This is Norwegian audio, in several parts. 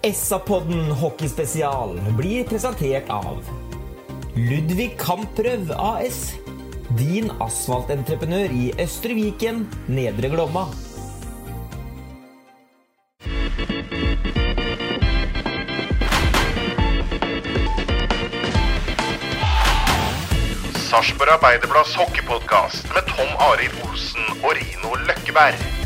SA-podden hockeyspesial blir presentert av Ludvig Kamprøv AS. Din asfaltentreprenør i Østre Viken, Nedre Glomma. Sarpsborg Arbeiderblads hockeypodkast med Tom Arild Olsen og Rino Løkkeberg.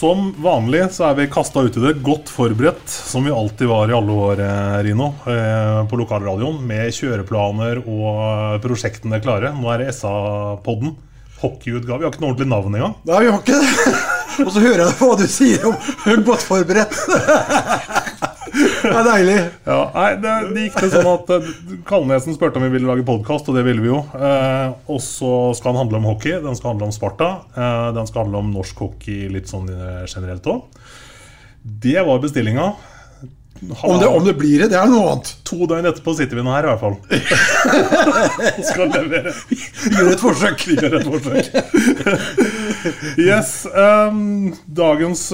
Som vanlig så er vi kasta ut i det godt forberedt, som vi alltid var i alle år, eh, Rino, eh, på lokalradioen. Med kjøreplaner og prosjektene klare. Nå er det SA-podden. Hockeyutgave. Vi har ikke noe ordentlig navn engang. Nei, vi har ikke det. Og så hører jeg hva du sier om godt forberedt. Det er deilig. Ja, nei, det, det gikk det sånn at eh, Kalnesen spurte om vi ville lage podkast, og det ville vi jo. Eh, og så skal den handle om hockey. Den skal handle om Sparta. Eh, den skal handle om norsk hockey litt sånn eh, generelt òg. Det var bestillinga. Om det, om det blir det, det er noe annet. To døgn etterpå sitter vi nå her, i hvert fall. skal levere. Gjør et forsøk. Gjør et forsøk. yes. Um, dagens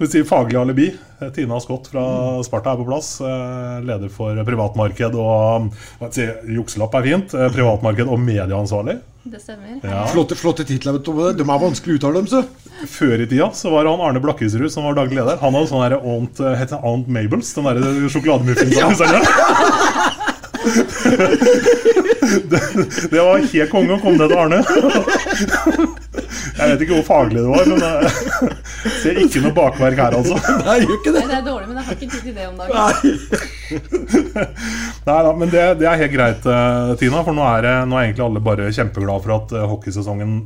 uh, sier faglig alibi. Tina Scott fra Sparta er på plass. eh, leder for privatmarked og si, Jukselapp er fint. eh, privatmarked og medieansvarlig. Det stemmer. Ja. Flotte, flotte titler. De er vanskelig å uttale dem, så. Før i tida så var det han Arne Blakkesrud som var daglig leder. Han hadde sånn der Aunt, eh, het Aunt Mabels, den derre sjokolademuffinsen. Ja. det, det var helt konge å komme ned til Arne. Jeg vet ikke hvor faglig det var, men jeg ser ikke noe bakverk her, altså. Nei, gjør ikke Nei, det. det er dårlig, men jeg har ikke tid til det om dagen. Nei. Nei da, men det, det er helt greit, eh, Tina. For nå er, det, nå er egentlig alle bare kjempeglade for at eh, hockeysesongen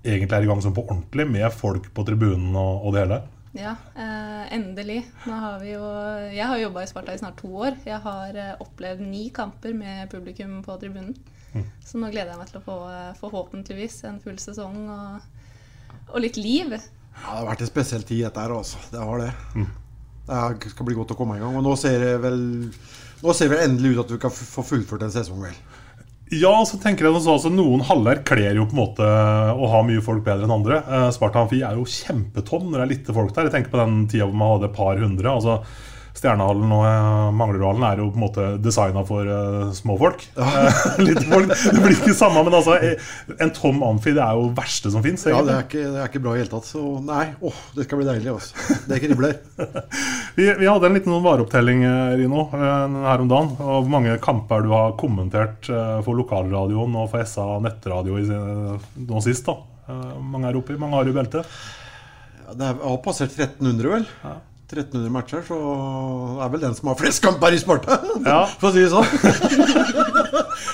egentlig er i gang sånn på ordentlig, med folk på tribunen og, og det hele. Ja, eh, endelig. Nå har vi jo Jeg har jobba i Sparta i snart to år. Jeg har eh, opplevd ni kamper med publikum på tribunen. Så nå gleder jeg meg til å få eh, forhåpentligvis en full sesong og, og litt liv. Ja, det har vært en spesiell tid, dette her, altså. Det har det. Det er- skal bli godt å komme i gang. Og nå ser det vel Nå ser det endelig ut at du kan få fullført en sesong, vel. Ja, så tenker jeg sånn, altså, Noen haller kler jo på en måte å ha mye folk bedre enn andre. Eh, Sparta Amfi er jo kjempetom når det er lite folk der. Jeg tenker på den tida hvor man hadde et par hundre. altså Stjernehallen og eh, Manglerudhallen er jo på en måte designa for uh, småfolk. Eh, folk. Det blir ikke samme, men altså eh, en tom amfi det er jo verste som fins. Ja, det er ikke, det er ikke bra i hele tatt. Så nei, åh, det skal bli deilig, Også. Det kribler. Vi, vi hadde en liten sånn vareopptelling eh, Rino, eh, her om dagen. Og hvor mange kamper du har kommentert eh, for lokalradioen og for SA nettradio i, nå sist. da Eh, Mange er oppe i? mange har i beltet. Ja, det har passert 1300, vel. 1300 matcher, så er vel den som har flest kamper i Sparta, Ja. for å si det sånn.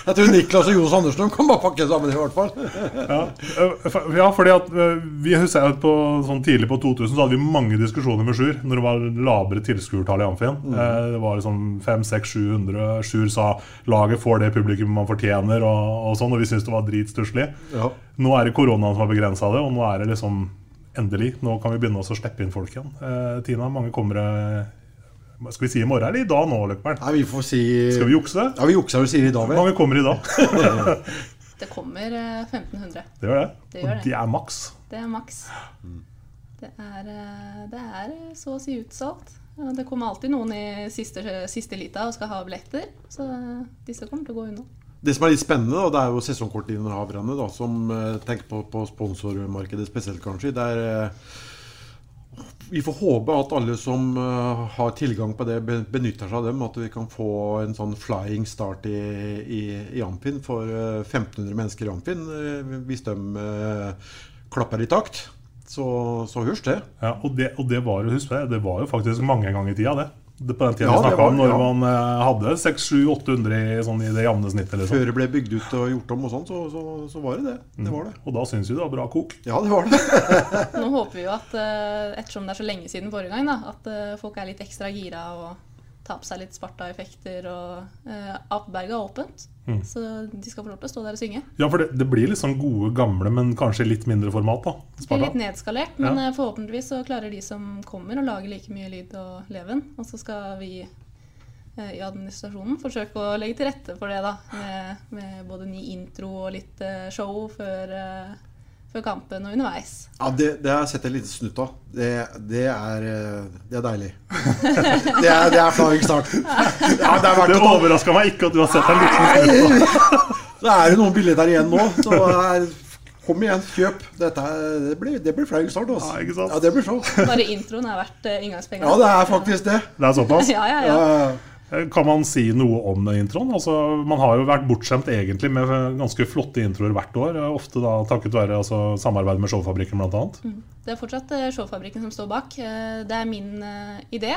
Jeg tror Niklas og Johs Andersen kan bare pakke sammen, i hvert fall. Ja, eh, ja fordi at eh, Vi husker at på, sånn tidlig på 2000 Så hadde vi mange diskusjoner med Sjur når det var lavere tilskuertall i Amfien. Mm. Det var liksom 500-600-700. Sjur sa laget får det publikum man fortjener, og, og sånn, og vi syntes det var dritstusslig. Ja. Nå er det koronaen som har begrensa det, og nå er det liksom endelig. Nå kan vi begynne også å slippe inn folk igjen. Eh, Tina, mange kommer eh, Skal vi si i morgen eller i dag nå, Løkberg? Nei, vi får si Skal vi jukse? Ja, vi jukser og sier i dag, vel. Mange kommer i dag. Det kommer eh, 1500. Det gjør det. Det gjør Og det. det er maks. Det er maks. Det er, eh, det er eh, så å si utsolgt. Det kommer alltid noen i siste, siste lita og skal ha billetter. Så eh, disse kommer til å gå unna. Det som er litt spennende, da, det er jo sesongkortinnehaverne som eh, tenker på, på sponsormarkedet spesielt, kanskje. Der, eh, vi får håpe at alle som uh, har tilgang på det, benytter seg av dem. At vi kan få en sånn flying start i, i, i Amfin for uh, 1500 mennesker i Amfin. Hvis de klapper i takt. Så, så hørs det. Ja, og det. Og det var jo, husk det, det var jo faktisk mange ganger i tida, det på den tida ja, vi snakka om, når ja. man uh, hadde 600-800 i, sånn, i det jevne snittet. Liksom. Før det ble bygd ut og gjort om, og sånn, så, så, så, var det det. det, var det. Mm. Og da syns vi det var bra kok. Ja, det var det. Nå håper vi jo at, uh, ettersom det er så lenge siden forrige gang, da, at uh, folk er litt ekstra gira og ta på seg litt Sparta-effekter. Og uh, Apeberget er åpent, mm. så de skal få lov til å stå der og synge. Ja, for det, det blir litt sånn gode, gamle, men kanskje litt mindre format? da Det blir litt nedskalert, men ja. forhåpentligvis så klarer de som kommer, å lage like mye lyd og leven. Og så skal vi Eh, i administrasjonen forsøke å legge til rette for det, da. Med, med både ny intro og litt eh, show før, eh, før kampen og underveis. Ja, Det, det har jeg sett en liten snutt av. Det, det, er, det er deilig. det, er, det er flagg start. Ja, det det overraska meg ikke at du har sett en liten snutt av. Så er det noen bilder der igjen nå. Så er, Kom igjen, kjøp. Dette, det blir, det blir flagg start. Altså. Ja, ja, det blir så. Bare introen er verdt inngangspengene. Ja, det er faktisk det. Det er såpass? ja, ja, ja. ja. Eh, kan man si noe om introen? Altså, man har jo vært bortskjemt egentlig med ganske flotte introer hvert år. Eh, ofte da takket være altså, samarbeid med Showfabrikken bl.a. Mm. Det er fortsatt eh, Showfabrikken som står bak. Det er min idé.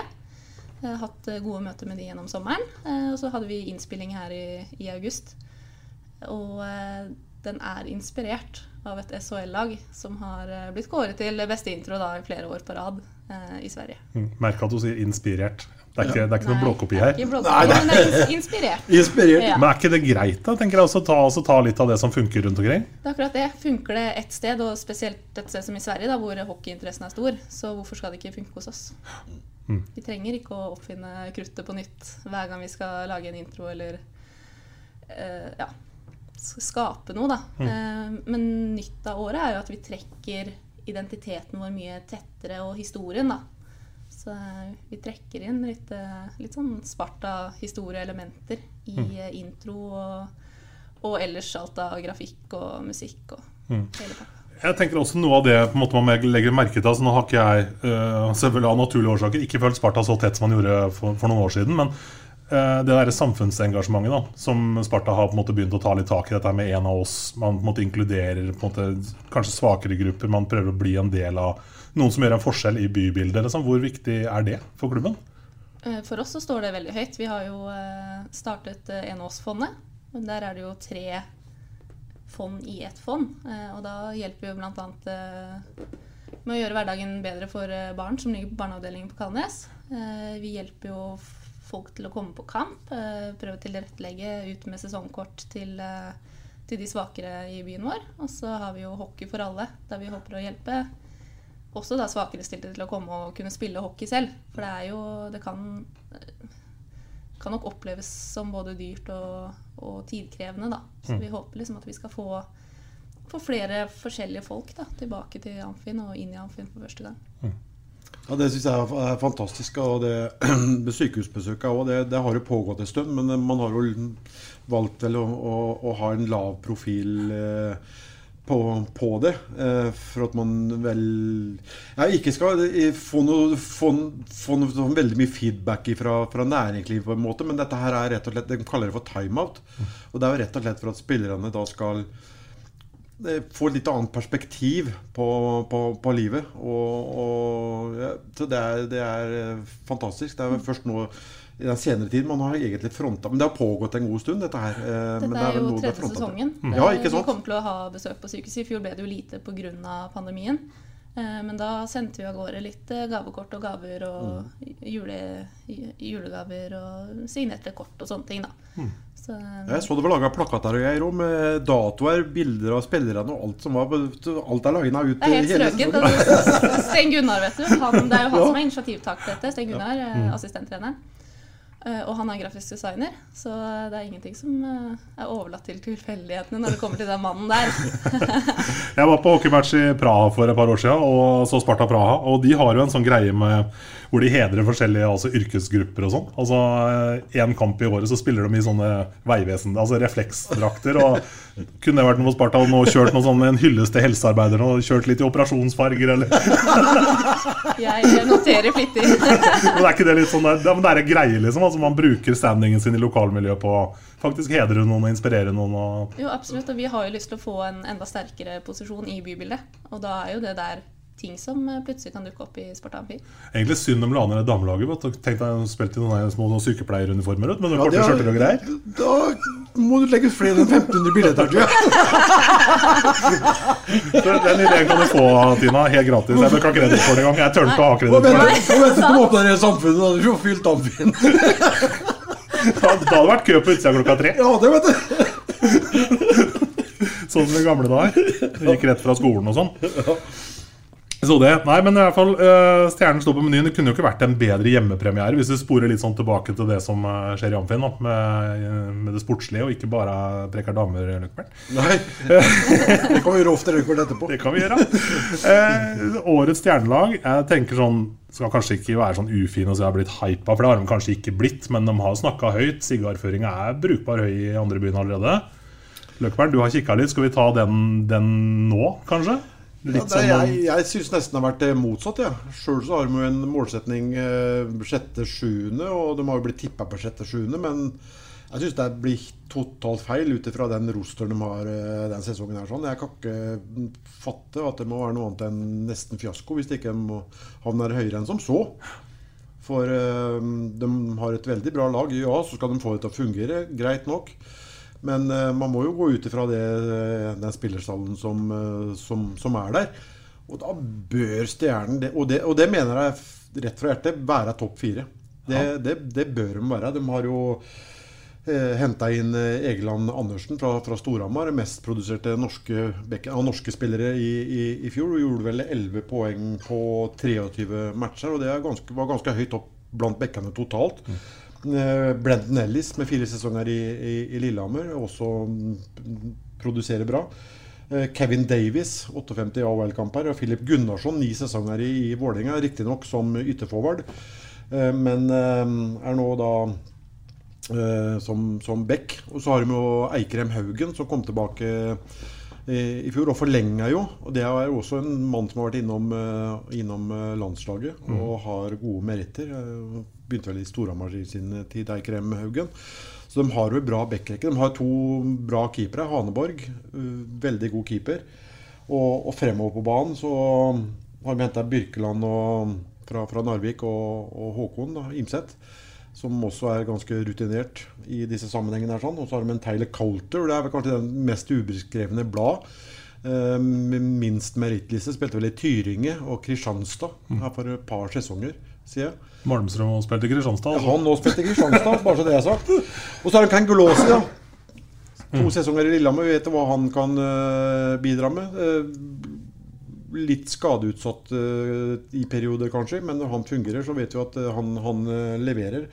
Jeg har hatt gode møter med de gjennom sommeren. Og så hadde vi innspilling her i, i august. Og den er inspirert av et SHL-lag som har blitt kåret til beste intro da, i flere år på rad i Sverige. Mm. Merk at du sier 'inspirert'. Det er ikke, det er ikke noen blåkopi her. Ikke blåkopi, Nei, men det er inspirert. inspirert. Ja. Men er ikke det greit, da? tenker jeg også ta, også ta, litt av det som funker rundt omkring? Det er akkurat det. Funker det ett sted, og spesielt et sted som i Sverige, da, hvor hockeyinteressen er stor, så hvorfor skal det ikke funke hos oss? Mm. Vi trenger ikke å oppfinne kruttet på nytt hver gang vi skal lage en intro eller uh, ja, skape noe, da. Mm. Uh, men nytt av året er jo at vi trekker identiteten vår mye tettere, og historien, da. Så eh, vi trekker inn litt, eh, litt sånn Sparta-historieelementer i mm. Eh, intro og, og, ellers alt av grafikk og musikk og mm. hele pakka. Jeg tenker også Noe av det på en måte man legger merke til altså Nå har ikke jeg uh, selvfølgelig av naturlige årsaker ikke følt Sparta så tett som man gjorde for, for noen år siden. Men det der samfunnsengasjementet da, som Sparta har på en måte begynt å ta litt tak i, dette med en av oss Man på en måte inkluderer på en måte, kanskje svakere grupper. Man prøver å bli en del av noen som gjør en forskjell i bybildet. Liksom. Hvor viktig er det for klubben? Eh, for oss så står det veldig høyt. Vi har jo eh, startet eh, Enåsfondet. Der er det jo tre fond i ett fond. Og da hjelper jo bl.a. med å gjøre hverdagen bedre for barn som ligger på barneavdelingen på Kalnes. Vi hjelper jo folk til å komme på kamp. Prøve å tilrettelegge ut med sesongkort til, til de svakere i byen vår. Og så har vi jo Hockey for alle, der vi håper å hjelpe også da svakerestilte til å komme og kunne spille hockey selv. For det er jo Det kan, kan nok oppleves som både dyrt og, og tidkrevende, da. Så mm. vi håper liksom at vi skal få, få flere forskjellige folk da, tilbake til Amfin og inn i Amfin for første gang. Mm. Ja, Det syns jeg er fantastisk. og det Sykehusbesøket også, det, det, har jo pågått en stund. Men man har jo valgt vel å, å, å ha en lav profil. Eh, på, på det. Eh, for at man vel ja, ikke skal eh, få, noe, få, få noe, veldig mye feedback fra, fra næringslivet, på en måte, men dette her er rett og slett, de kaller det for timeout. Og det er jo rett og slett for at spillerne da skal få et litt annet perspektiv på, på, på livet. Og, og ja, så det er, det er, fantastisk. Det er først nå i den senere tid. Man har egentlig fronta Men det har pågått en god stund, dette her. Eh, dette er, er jo tredje sesongen. Mm. Ja, ikke sant? Vi kommer til å ha besøk på sykehuset. I fjor ble det jo lite pga. pandemien. Eh, men da sendte vi av gårde litt eh, gavekort og gaver og mm. jule, julegaver og signerte kort og sånne ting. da. Mm. Så, jeg så det var laga plakater og greier med datoer, bilder av spillerne og alt som var Alt er lagna ut. Det er helt strøket. Stein Gunnar, vet du. Han, det er jo han som er initiativtaker til dette. Stein Gunnar, ja. mm. assistenttreneren. Eh, og han er grafisk designer, så det er ingenting som eh, er overlatt til tilfeldighetene når det kommer til den mannen der. jeg var på hockeymatch i Praha for et par år siden og så Sparta Praha. Og de har jo en sånn greie med hvor de hedrer forskjellige altså yrkesgrupper og sånn. Altså Én eh, kamp i året så spiller de i sånne veivesen, altså refleksdrakter. Og Kunne det vært noe på Sparta og kjørt noe sånn, en hyllest til helsearbeiderne og kjørt litt i operasjonsfarger, eller Jeg noterer flittig. Men er ikke det litt sånn der, ja, men det er en greie, liksom? Altså Man bruker standingen sin i lokalmiljøet på faktisk hedre noen og inspirere noen. Og... Jo, absolutt. Og vi har jo lyst til å få en enda sterkere posisjon i bybildet. Og da er jo det der ting som eh, plutselig kan dukke opp i Sparta Amfi. Egentlig synd de Lane damelaget. Tenk deg spilt i noen små sykepleieruniformer ut, med noen Ja, korte det er- og greier. Da må du legge ut flere enn 1500 billetter, tror jeg. Den ideen kan du få, Tina, helt gratis. Jeg kan kreditt for det engang. Jeg tør ikke å ha kreditt for det. og vent til de åpner det samfunnet, da. Du får fylt amfien. Da da hadde det vært kø på utsida klokka tre. Ja, det vet du. Sånn som i gamle dager. Gikk rett fra skolen og sånn. Så det, nei, men i hvert fall uh, Stjernen sto på menyen. Det kunne jo ikke vært en bedre hjemmepremiere hvis du sporer litt sånn tilbake til det som eh, skjer i Amfin, da, med, med det sportslige, og ikke bare preker damer. Løkberg. Nei. Det kan vi gjøre ofte rekord etterpå. Det kan vi gjøre. Uh, årets stjernelag Jeg tenker sånn skal kanskje ikke være sånn ufin og si jeg har blitt hypa, for det har de kanskje ikke blitt, men de har snakka høyt. Sigarføringa er brukbar høy i andre byen allerede. Løkberg, du har kikka litt. Skal vi ta den, den nå, kanskje? Ja, Litt det, sånn jeg jeg syns nesten det har vært motsatt. Ja. Sjøl så har de jo en målsetning eh, sjette-sjuende, og de har jo blitt tippa på sjette-sjuende. Men jeg syns det blir totalt feil ut ifra den rosteren de har eh, den sesongen. her sånn. Jeg kan ikke fatte at det må være noe annet enn nesten fiasko hvis de ikke må havner høyere enn som så. For eh, de har et veldig bra lag. Ja, så skal de få det til å fungere. Greit nok. Men eh, man må jo gå ut ifra det, den spillerstallen som, eh, som, som er der. Og da bør Stjernen, det, og, det, og det mener jeg rett fra hjertet, være topp fire. Det, det, det bør de være. De har jo eh, henta inn eh, Egeland Andersen fra, fra Storhamar. Mest produserte norske, av norske spillere i, i, i fjor. Og gjorde vel 11 poeng på 23 matcher. Og det er ganske, var ganske høyt opp blant bekkene totalt. Eh, Brendan Ellis med fire sesonger i, i, i Lillehammer også produserer bra. Eh, Kevin Davies, 58 AHL-kamper. Og Philip Gunnarsson, ni sesonger i, i Vålerenga, riktignok som ytterforward. Eh, Men eh, er nå da eh, som, som back. Og så har vi jo Eikrem Haugen, som kom tilbake i, fjor, og forlenga jo. Og det er jo også en mann som har vært innom, eh, innom eh, landslaget Mm. og har gode meritter. Eh, Begynte vel i Storhamar i sin tid, Eikrem Haugen. Så de har jo bra backrekke. De har to bra keepere. Haneborg, veldig god keeper. Og, og fremover på banen så har de henta Birkeland og, fra, fra Narvik og, og Håkon da, Imset. Som også er ganske rutinert i disse sammenhengene. her sånn. Og så har de en Tyler Coulter. Det er vel kanskje den mest ubeskrevne blad. Eh, med minst merittliste. Spilte vel i Tyringe og Kristianstad her for et par sesonger, sier jeg. Malmstrøm og spilte i Kristianstad. Ja, altså. han også spilte i Kristianstad, bare så det er sagt. Og så har de Kangolåsi, da. To sesonger i Lillehammer. Vi vet hva han kan uh, bidra med. Eh, litt skadeutsatt eh, i perioder, kanskje, men når han fungerer, så vet vi at eh, han, han eh, leverer.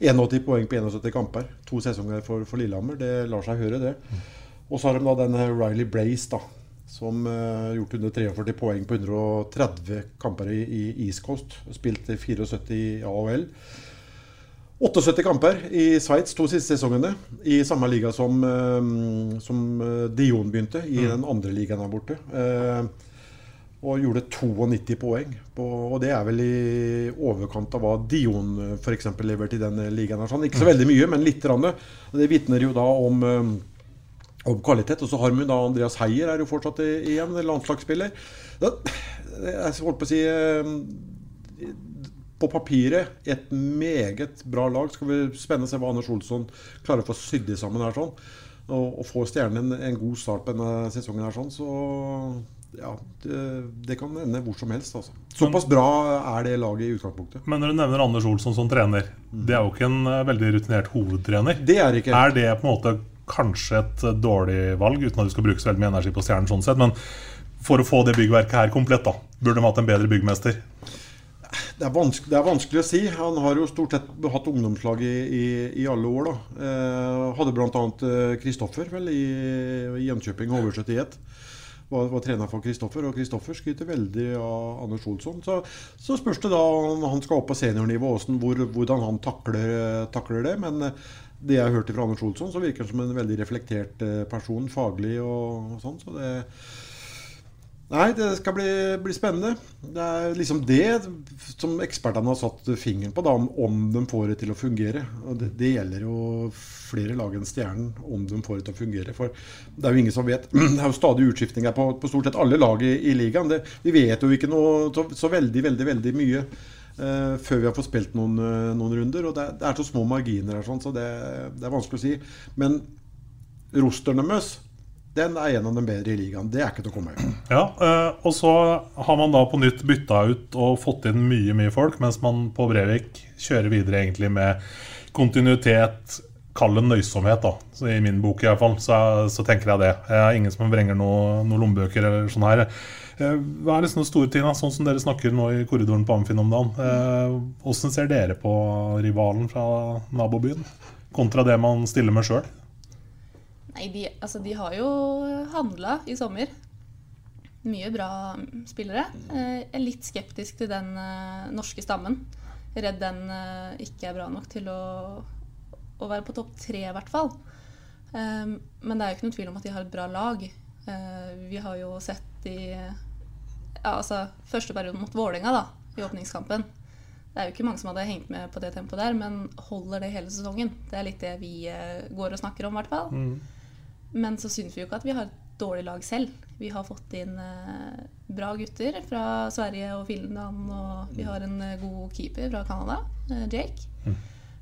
81 poeng på 71 kamper. To sesonger for, for Lillehammer. Det lar seg høre, det. Og så har de da denne Riley Blaze, da. Som har gjort 143 poeng på 130 kamper i, i East Coast. Spilt 74 i AHL. 78 kamper i Sveits to siste sesongene. I samme liga som, som Dion begynte, i den andre ligaen der borte. Eh, og gjorde 92 poeng. Og det er vel i overkant av hva Dion f.eks. leverte i den ligaen. her, Sånn. Ikke så veldig mye, men litt. Rande. Det vitner jo da om, eh, om kvalitet. Og så har vi da Andreas Heier, er jo fortsatt igjen landslagsspiller. Jeg holdt på å si eh, på papiret et meget bra lag. Skal vi spennende se hva Anders Olsson klarer å få sydd sammen her sånn. Og, og få Stjernen en, en god start på denne sesongen her sånn. Så ja, det, det kan ende hvor som helst. Altså. Såpass bra er det laget i utgangspunktet. Men når du nevner Anders Olsson som trener, det er jo ikke en eh, veldig rutinert hovedtrener. Det er ikke. Er det på en måte kanskje et eh, dårlig valg, uten at du skal bruke så veldig mye energi på Stjernen sånn sett, men for å få det byggverket her komplett, da, burde de hatt en bedre byggmester? Det er, det er vanskelig å si. Han har jo stort sett hatt ungdomslag i, i, i alle år. da. Eh, hadde bl.a. Kristoffer vel i, i Jönköping HV71. Var, var trener for Kristoffer, og Kristoffer skryter veldig av Anders Olsson. Så, så spørs det da om han skal opp på seniornivå, hvor, hvordan han takler, takler, det. Men eh, det jeg hørte fra Anders Olsson, så virker han som en veldig reflektert eh, person, faglig og, og sånn. Så det Nei, det skal bli, bli, spennende. Det er liksom det som ekspertene har satt fingeren på, da, om, om de får det til å fungere. Og det, det, gjelder jo flere lag enn Stjernen, om de får det til å fungere. For det er jo ingen som vet. Det er jo stadig utskiftinger på, på stort sett alle lag i, i ligaen. Det, vi vet jo ikke noe så, så veldig, veldig, veldig mye eh, før vi har fått spilt noen, uh, noen runder. Og det, det, er så små marginer her, sånn, så det, det er vanskelig å si. Men rosterne deres den er en av de bedre i ligaen. Det er ikke til å komme i. Ja, eh, og så har man da på nytt bytta ut og fått inn mye mye folk, mens man på Brevik kjører videre egentlig med kontinuitet, kall det nøysomhet, da. Så I min bok i hvert fall, så, så tenker jeg det. Jeg er ingen som vrenger noen noe lommebøker eller sånn her. Eh, hva er liksom den store tingen, sånn som dere snakker nå i korridoren på Amfin om dagen? Hvordan eh, ser dere på rivalen fra nabobyen, kontra det man stiller med sjøl? Nei, de, altså, de har jo handla i sommer. Mye bra spillere. Eh, jeg er litt skeptisk til den uh, norske stammen. Redd den uh, ikke er bra nok til å, å være på topp tre, i hvert fall. Um, men det er jo ikke noen tvil om at de har et bra lag. Vi har jo sett i ja, altså, første perioden mot Vålerenga da, i åpningskampen. Det er jo ikke mange som hadde hengt med på det tempoet der, men holder det hele sesongen? Det er litt det vi går og snakker om, i hvert fall. Mm. Men så syns vi jo ikke at vi har et dårlig lag selv. Vi har fått inn eh, bra gutter fra Sverige og Finland, og vi har en eh, god keeper fra Canada, eh, Jake. Mm.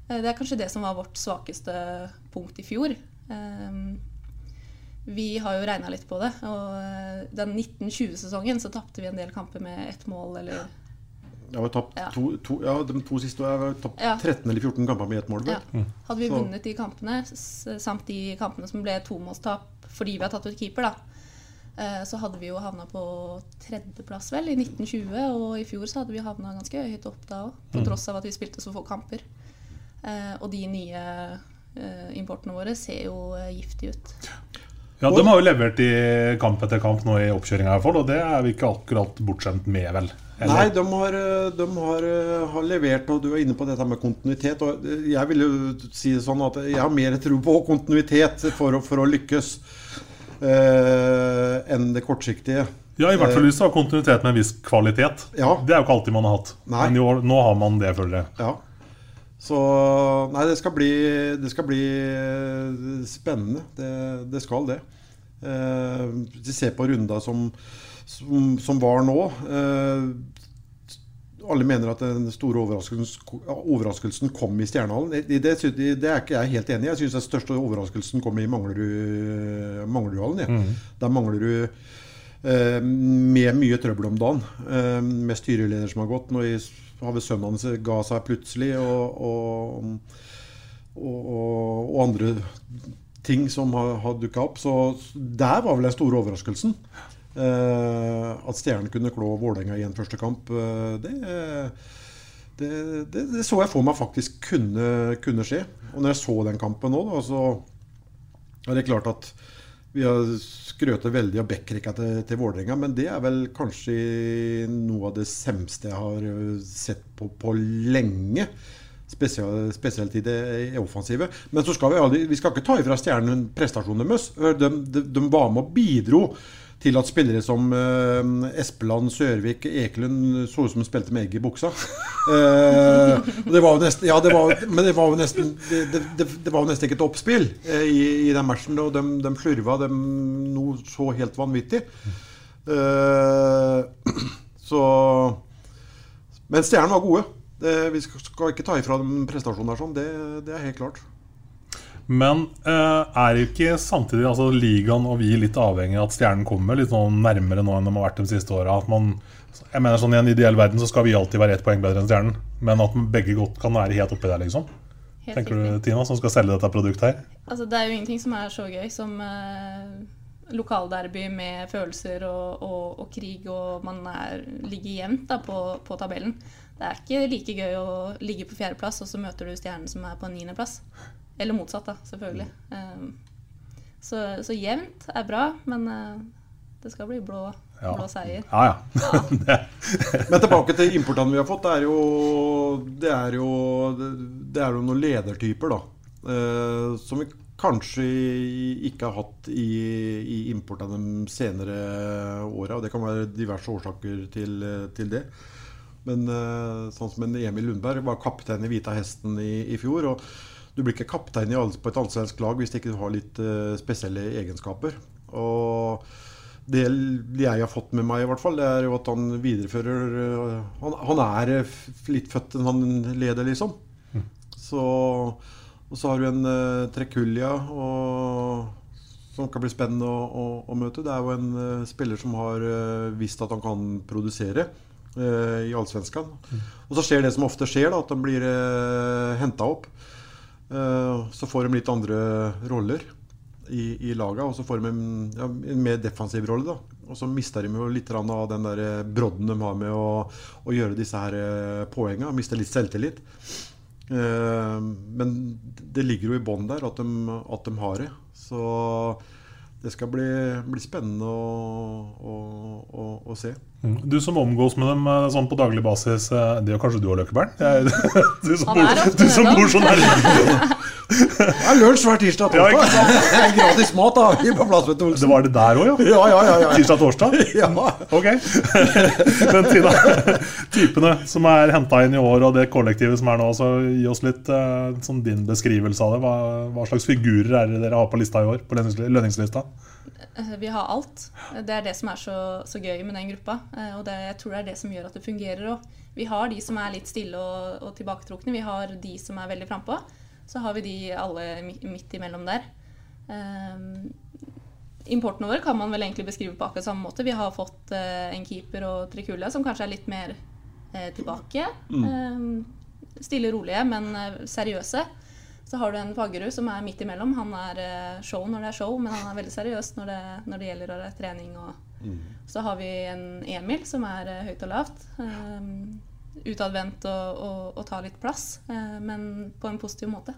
Eh, det er kanskje det som var vårt svakeste punkt i fjor. Eh, vi har jo regna litt på det, og eh, den 1920-sesongen så tapte vi en del kamper med ett mål eller jeg har tapt ja. to, to, ja, de to siste jeg har tapt ja. 13 eller 14 kamper med ett mål. Ja. Hadde vi så. vunnet de kampene, samt de kampene som ble tomålstap fordi vi har tatt ut keeper, da, eh, så hadde vi jo havna på tredjeplass vel i 1920. Og i fjor så hadde vi havna ganske høyt opp da òg, på mm. tross av at vi spilte så få kamper. Eh, og de nye eh, importene våre ser jo giftige ut. Ja, De har jo levert i kamp etter kamp nå i oppkjøringa, og det er vi ikke akkurat bortskjemt med, vel? Eller? Nei, de, har, de har, har, levert, og du er inne på dette med kontinuitet. Og jeg vil jo si det sånn at jeg har mer tro på kontinuitet for, for å lykkes eh, enn det kortsiktige. Ja, i hvert fall hvis du har kontinuitet med en viss kvalitet. Ja. Det er jo ikke alltid man har hatt. Nei. Men år, nå har man det, føler jeg. Ja. Så Nei, det skal bli, det skal bli spennende. Det, det skal det. Eh, de ser på runda som som, som var nå. Eh, alle mener at den store overraskelsen, overraskelsen kom i Stjernehallen. Det, det, det, er ikke jeg helt enig i. Jeg syns den største overraskelsen kom i Manglerudhallen. Ja. Mm. Der mangler du eh, med mye trøbbel om dagen. Eh, med styreleder som har gått. Nå har vi sønnen hans ga seg plutselig. Og, og, og, og andre ting som har, har dukka opp. Så der var vel den store overraskelsen. Eh, at Stjernen kunne klå Vålerenga i en første kamp, eh, det, det, det, det, så jeg for meg faktisk kunne, kunne, skje. Og når jeg så den kampen nå, så er det klart at vi har skrøt veldig av backrekka til, til Vålerenga, men det er vel kanskje noe av det semste jeg har sett på på lenge. Spesielt, spesielt i det offensive. Men så skal vi, aldri, vi skal ikke ta ifra Stjernen prestasjonen deres. De, de, de var med og bidro til at spillere som uh, Espeland, Sørvik, Ekelund så ut som de spilte med egg i buksa. Det det var, men det var jo nesten det, det, det var jo nesten ikke et oppspill uh, i, i, den matchen. Og de, de slurva de noe så helt vanvittig. så Men stjernene var gode. vi skal, ikke ta ifra dem prestasjonen der, sånn. Det, det er helt klart. Men uh, er ikke samtidig altså, ligaen og vi litt avhengig av at stjernen kommer litt sånn nærmere nå enn de har vært de siste åra? Jeg mener sånn I en ideell verden så skal vi alltid være ett poeng bedre enn stjernen. Men at begge godt kan være helt oppi der, liksom. Helt Tenker du, Tina, som skal selge dette produktet her? Altså, det er jo ingenting som er så gøy som uh, lokalderby med følelser og, og, og, krig, og man er, ligger jevnt da, på, på, tabellen. Det er ikke like gøy å ligge på fjerdeplass, og så møter du stjernen som er på niendeplass. Eller motsatt, da, selvfølgelig. Um, så, så, jevnt er bra, men uh, det skal bli blå, Ja. blå seier. Ja, ja. ja. Men tilbake til importene vi har fått. Det er jo, det er jo, det er jo noen ledertyper, da. eh, som vi kanskje ikke har hatt i, i importene de senere åra. Og det kan være diverse årsaker til, til det. Men eh, sånn som en Emil Lundberg var kaptein i Hvita hesten i, i fjor. og du blir ikke kaptein på et allsvensk lag hvis ikke du har litt eh, spesielle egenskaper. Og det jeg har fått med meg, i hvert fall, det er jo at han viderefører eh, Han, han er eh, litt født enn han leder, liksom. Så, og så har du en uh, Trekulja og, som kan bli spennende å, å, å møte. Det er jo en uh, spiller som har uh, visst at han kan produsere uh, i Allsvenskan. Og så skjer det som ofte skjer, da, at han blir uh, henta opp. Eh, så får de litt andre roller i, i laget, og så får de en, ja, en mer defensiv rolle. da. Og så mister de jo litt av den der eh, brodden de har med å, å gjøre disse her eh, poengene. Mister litt selvtillit. Men det ligger jo i bånn der at de, at de har det. Så det skal bli, bli spennende å, å, å, å se. Du som omgås med dem eh, sånn på daglig basis, eh, det gjør kanskje du òg, Løkkebern? Du som bor, du som bor så nærme. Det er lunsj hver tirsdag og Ja. Gratis mat da, i på Plassvedt Olsen. Det var det der òg, ja? Ja, ja, ja, ja. Tirsdag torsdag? Ja. Ok. Men Tina, typene som er henta inn i år, og det kollektivet som er nå, så gi oss litt eh, sånn din beskrivelse av det. Hva, hva slags figurer er det dere har på lista i år? På lønningslista? Eh, Vi har alt. Det er det som er så, så gøy med den gruppa. Eh, Og det, jeg tror det er det som gjør at det fungerer òg. Vi har de som er litt stille og, og tilbaketrukne. Vi har de som er veldig frampå. Så har vi de alle midt imellom der. Um, importen vår kan man vel egentlig beskrive på akkurat samme måte. Vi har fått uh, en keeper og Trikulla som kanskje er litt mer uh, tilbake. Um, stille rolige, men seriøse. Så har du en Fagerud som er midt imellom. Han er eh, show når det er show, men han er veldig seriøs når det, når det gjelder trening. Og så har vi en Emil som er eh, høyt og lavt. Um, utadvendt og, og, og tar litt plass, uh, men på en positiv måte.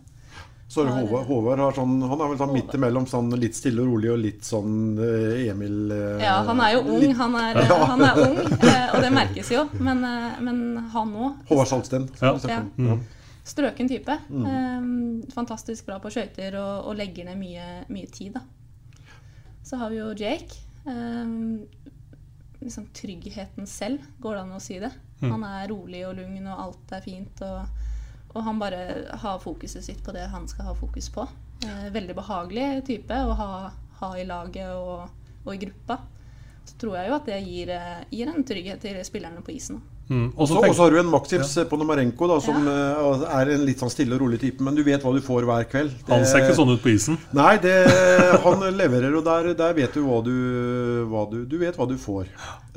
Så Har- Håvard, Håvard har sånn, han er vel sånn midt imellom sånn litt stille og rolig og litt sånn Emil uh, Ja, han er jo ung, litt- han er, Ja. han er ung, uh, og det merkes jo. Men, men han òg. Håvard Salsten. Ja. Ja. Mm. Strøken type. Mm. Eh, fantastisk bra på skøyter og, og legger ned mye, mye tid, da. Så har vi jo Jake. Eh, liksom tryggheten selv, går det an å si det. Mm. Han er rolig og lugn, og alt er fint. Og, og han bare har fokuset sitt på det han skal ha fokus på. Eh, veldig behagelig type å ha, ha i laget og, og i gruppa. Så tror jeg jo at det gir, eh, gir en trygghet til spillerne på isen. Mm. Og så har du en Maktips på Nomarenko, da, som ja. er en litt sånn stille og rolig type. Men du vet hva du får hver kveld. Han ser ikke sånn ut på isen. Nei, det, han leverer, og der, der vet du hva du, hva du Du vet hva du får.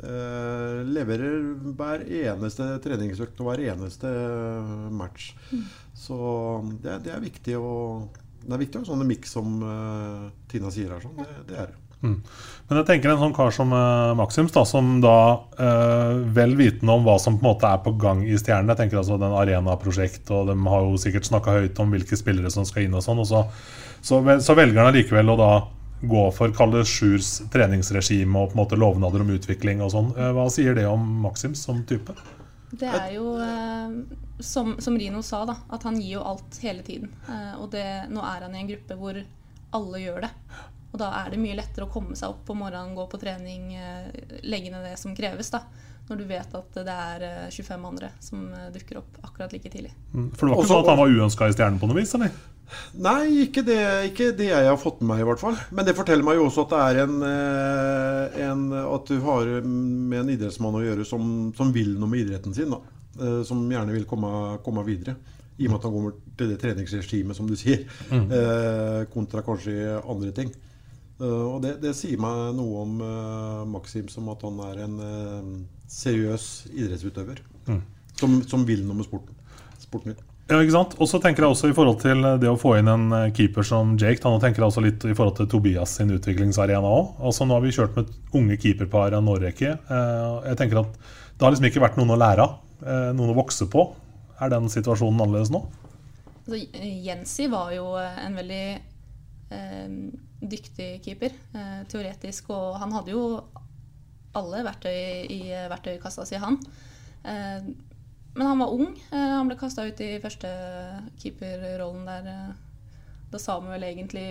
Uh, leverer hver eneste treningsøkt og hver eneste match. Så det, det er viktig å Det er viktig å ha en sånn miks som uh, Tina sier her. Sånn. Det, det er det. Mm. Men jeg tenker en sånn kar som uh, Maxims, da, som da uh, vel vitende om hva som på en måte er på gang i Stjernen Jeg tenker altså den Arena-prosjekt, og de har jo sikkert snakka høyt om hvilke spillere som skal inn og sånn. Og så, så, så velger han allikevel å da gå for Kalle Sjurs treningsregime og på en måte lovnader om utvikling og sånn. Eh, hva sier det om Maxims som type? Det er jo, eh, som, som Rino sa, da, at han gir jo alt hele tiden. Eh, og det, nå er han i en gruppe hvor alle gjør det. Og da er det mye lettere å komme seg opp på morgenen, gå på trening, eh, legge ned det som kreves. da, Når du vet at det er eh, 25 andre som eh, dukker opp akkurat like tidlig. Mm. For det var ikke sånn at han var uønska i Stjernen på noe vis? eller? Nei, ikke det, ikke det jeg har fått med meg, i hvert fall. Men det forteller meg jo også at det er en, eh, en At du har med en idrettsmann å gjøre som, som vil noe med idretten sin. da. Eh, Som gjerne vil komme, komme videre. I og med at han kommer til det treningsregimet, som du sier. Mm. eh, Kontra kanskje andre ting. Eh, Og det, det sier meg noe om eh, Maxim som at han er en eh, seriøs idrettsutøver. Mm. Som, som vil noe med sporten. Sporten min. Ja, ikke sant? Og så tenker jeg også i forhold til det å få inn en keeper som Jake. Da, nå tenker jeg også litt i forhold til Tobias sin utviklingsarena òg. Altså, nå har vi kjørt med unge keeperpar av en årrekke. Eh, Jeg tenker at det har liksom ikke vært noen å lære av. Noen å vokse på. Er den situasjonen annerledes nå? Altså, Jensi var jo en veldig eh, dyktig keeper, eh, teoretisk. Og han hadde jo alle verktøy i verktøykassa si, han. Eh, men han var ung. Eh, han ble kasta ut i første keeperrollen der da Samuel egentlig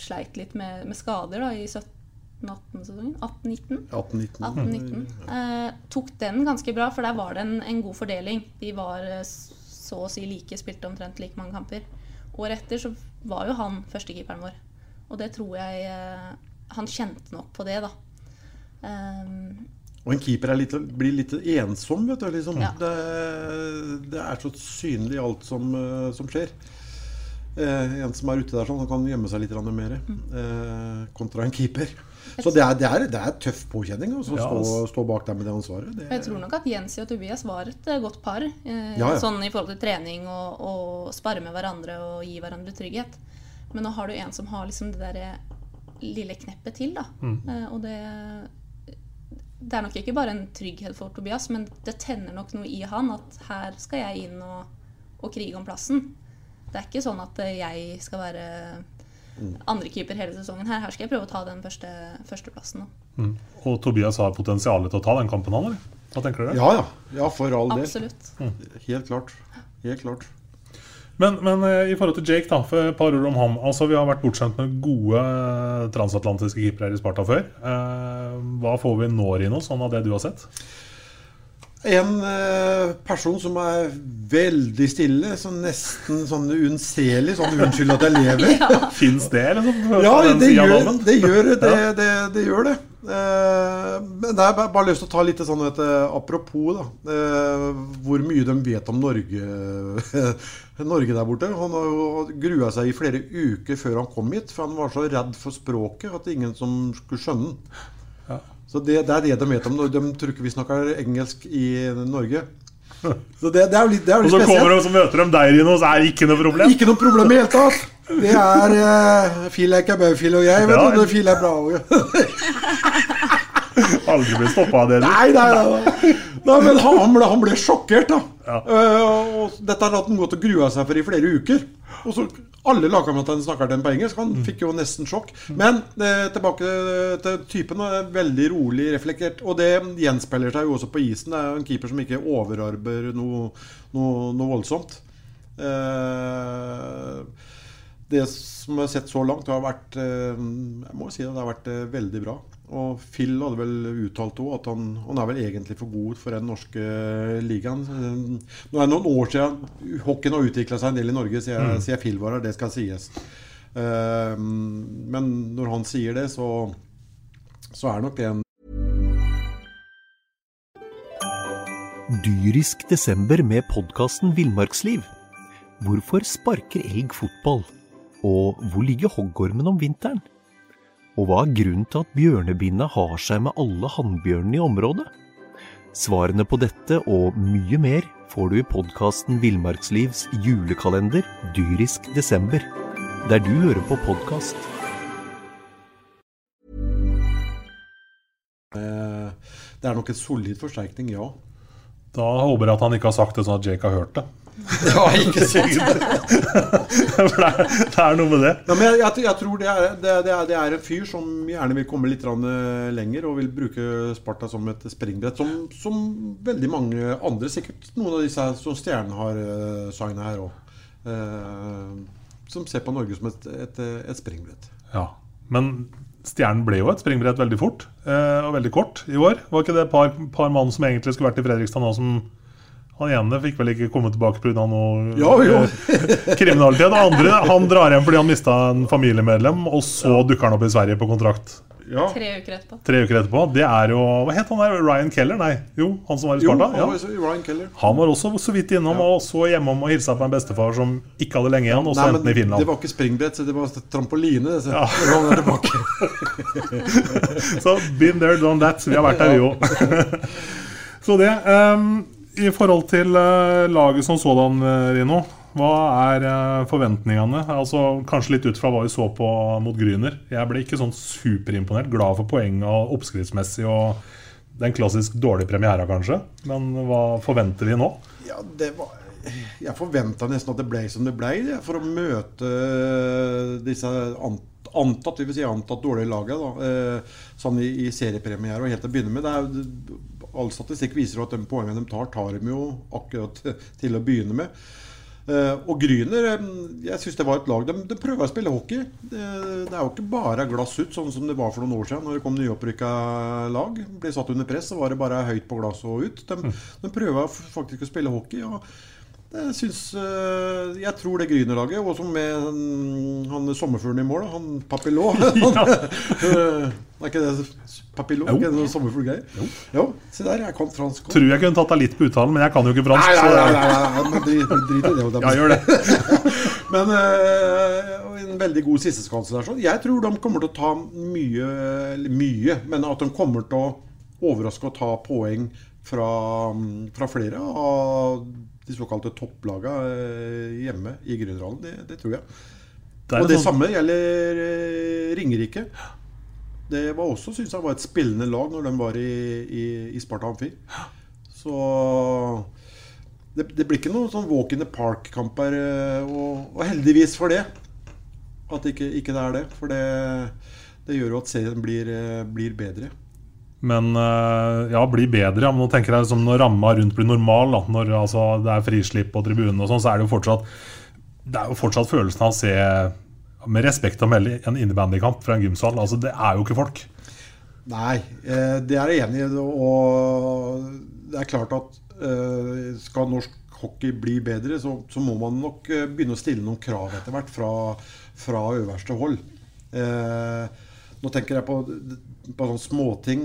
sleit litt med, med skader da, i 17-18-sesongen. 18-19. 18-19. Eh, tok den ganske bra, for der var det en, en god fordeling. De var så å si like, spilte omtrent like mange kamper. Året etter så var jo han førstekeeperen vår. Og det tror jeg eh, Han kjente nok på det, da. Um, Og en keeper er litt, blir litt ensom, vet du. Liksom. Ja. Det, det er så synlig alt som, eh, som skjer. Eh, en som er ute der sånn, han kan gjemme seg litt mer eh, kontra en keeper. Så det er, det er, det er tøff påkjenning altså, å Ja, stå, altså. stå bak der med det ansvaret. Det, Jeg tror nok at Jensi og Tobias var et eh, godt par. Eh, Ja, ja. Sånn i forhold til trening og, og spare med hverandre og gi hverandre trygghet. Men nå har du en som har liksom det derre lille kneppet til, da. Mm. Uh, og det Det er nok ikke bare en trygghet for Tobias, men det tenner nok noe i han at her skal jeg inn og, og krige om plassen. Det er ikke sånn at eh, jeg skal være Mm. andrekeeper hele sesongen her. Her skal jeg prøve å ta den første, førsteplassen nå. Mm. Og Tobias har potensial til å ta den kampen, han, eller? Hva tenker dere? Ja, ja. ja, for all del. Absolutt. Helt klart. Helt klart. Men, men eh, i forhold til Jake, da, for et par ord om ham. Altså, Vi har vært bortskjemt med gode eh, transatlantiske keepere i Sparta før. Eh, hva får vi nå, Rino, sånn av det du har sett? En person som er veldig stille, som nesten sånn unnselig. Sånn 'unnskyld at jeg lever'. Fins det, liksom? Ja, det gjør dammen? det. Gjør, det, det, det, gjør det. Eh, men det er bare, lyst til å ta litt sånn et apropos, da. Eh, hvor mye de vet om Norge, Norge der borte. Han har grua seg i flere uker før han kom hit, for han var så redd for språket at ingen som skulle skjønne den. Så det, det er det de vet om. De tror ikke vi snakker engelsk i Norge. Så det, det er jo litt, det er jo Og så spesielt. kommer de og møter møter de inne, og så er det ikke noe problem? Ikke noe problem i hele tatt. Det er uh, Fil er ikke bøfil og jeg, vet Ja. du. Fil er bra òg. Aldri blitt stoppa av det, du. Nei, nei, nei. nei men han, ble, han ble sjokkert, da. Eh, og dette har han gått og grua seg for i flere uker. Og så Alle lagkameratene snakker den på engelsk. Han fikk jo nesten sjokk. Men eh, tilbake til typen. er Veldig rolig, reflektert. Og det gjenspeiler seg jo også på isen. Det er jo en keeper som ikke overarbeider noe, noe, noe voldsomt. Eh, det som jeg har sett så langt, har vært eh, Jeg må si det, det har vært eh, veldig bra. Og Phil hadde vel uttalt òg at han, han er vel egentlig for god for den norske ligaen. Eh, Nå er det noen år siden hockeyen har utvikla seg en del i Norge, sier Mm. siden Phil var her. Det skal sies. Men når han sier det, så, så er nok det en Dyrisk desember med podkasten Villmarksliv. Hvorfor sparker elg fotball? Og hvor ligger hoggormen om vinteren? Og hva er grunnen til at bjørnebinna har seg med alle hannbjørnene i området? Svarene på dette og mye mer får du i podkasten Villmarkslivs julekalender Dyrisk desember, der du hører på podkast. eh, Det er nok en solid forsterkning, ja. Da håper jeg at han ikke har sagt det sånn at Jake har hørt det. Ja, ikke sant? For det er, det er noe med det. Ja, men jeg, jeg, jeg tror det er, det, det, er, det er en fyr som gjerne vil komme litt eh, lenger og vil bruke Sparta som et springbrett. Som, som veldig mange andre, sikkert noen av disse som Stjernen har uh, signa her òg. som ser på Norge som et, et, et springbrett. Ja, Men Stjernen ble jo et springbrett veldig fort eh, og veldig kort i år. Var ikke det et par, par mann som egentlig skulle vært i Fredrikstad nå, som Han ene fikk vel ikke komme tilbake pga. noe Jo, jo. eh, kriminalitet. Og andre han drar hjem fordi han mista en familiemedlem, og så dukker han opp i Sverige på kontrakt Tre uker etterpå. tre uker etterpå. Det er jo Hva het han der? Ryan Keller? Nei, jo, han som var i Sparta? var Ja. Ryan Keller. Han var også så vidt innom og så hjemom og hilsa på en bestefar som ikke hadde lenge igjen, og så Nei, endte han i Finland. det var ikke springbrett, så det var trampoline. Så Ja. er. Så been there, done that. Vi har vært der, vi òg. Så det. ehm, I forhold til eh, laget som sådan, eh, Rino. Hva er eh, forventningene? Altså Kanskje litt ut fra hva vi så på mot Gryner. Jeg ble ikke sånn superimponert. Glad for poeng og oppskriftsmessig og den klassisk dårlige premiera, kanskje. Men hva forventer vi nå? Ja, det var Jeg forventa nesten at det ble som det ble, for å møte disse an antatt vi vil si antatt dårlige laget sånn i, i seriepremiere og helt til å begynne med. Det er, all statistikk viser at de poengene de tar, tar de jo akkurat til å begynne med. Eh, og Gryner jeg synes det var et lag de, de prøver å spille hockey. Det, det, er jo ikke bare glass ut, sånn som det var for noen år siden når det kom nyopprykka lag. Ble satt under press, så var det bare høyt på glass og ut. De, de prøver faktisk å spille hockey. og jeg syns eh, Jeg tror det Gryner-laget, også med han, han sommerfuglen i mål, han Papillot Er ikke det Papillot? Jo. Ikke noe sommerfuglgreier? Jo. jo. Se der, jeg kan fransk. også. Tror jeg kunne tatt deg litt på uttalen, men jeg kan jo ikke fransk. Nei, så- nei, nei, nei, nei, men drit, drit i det. det Ja, gjør det. men øh, en veldig god sisteskanse der. Sånn. Jeg tror de kommer til å ta mye, mye, men at de kommer til å overraske og ta poeng fra, fra flere av de såkalte topplagene eh, hjemme i Grünerhallen. Det, det tror jeg. Det og det sånn- samme gjelder eh, Ringerike. Det var også, synes jeg, var et spillende lag når de var i, i, i Sparta Amfi. Så det, det blir ikke noen sånn walk in the park-kamper. eh, Og, og heldigvis for det. At ikke, ikke det er det. For det, det gjør jo at serien blir, blir bedre. Men eh, ja, bli bedre. Men nå tenker jeg liksom når ramma rundt blir normal, da, når altså, det er frislipp på tribunen, og sånn, så er det jo fortsatt Det er jo fortsatt følelsen av å se med respekt å melde en innebandykamp fra en gymsal. Altså, det er jo ikke folk. Nei, eh, det er jeg enig i. Og det er klart at eh, skal norsk hockey bli bedre, så, så må man nok begynne å stille noen krav etter hvert fra, fra øverste hold. Nå tenker jeg på, på sånne småting.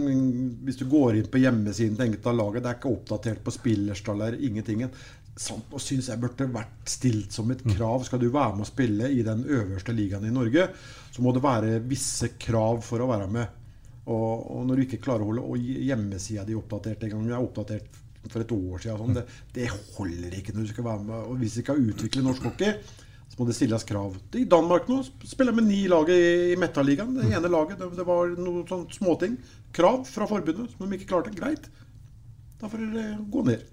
Hvis du går inn på hjemmesiden til enkelte av laget, det er ikke oppdatert på spillerstaller, ingentingen. Sant, og syns jeg burde vært stilt som et krav. Skal du være med å spille i den øverste ligaen i Norge, så må det være visse krav for å være med. Og, og når du ikke klarer å holde hjemmesida di oppdatert en gang Vi er oppdatert for et år siden. Sånn, det, det holder ikke når du skal være med. Og hvis vi skal utvikle norsk hockey, må det stilles krav. I Danmark nå spiller med ni lag i, i Metaligaen. Det ene laget, det, det var noen sånne småting. Krav fra forbundet som de ikke klarte. Greit. Da får dere gå ned.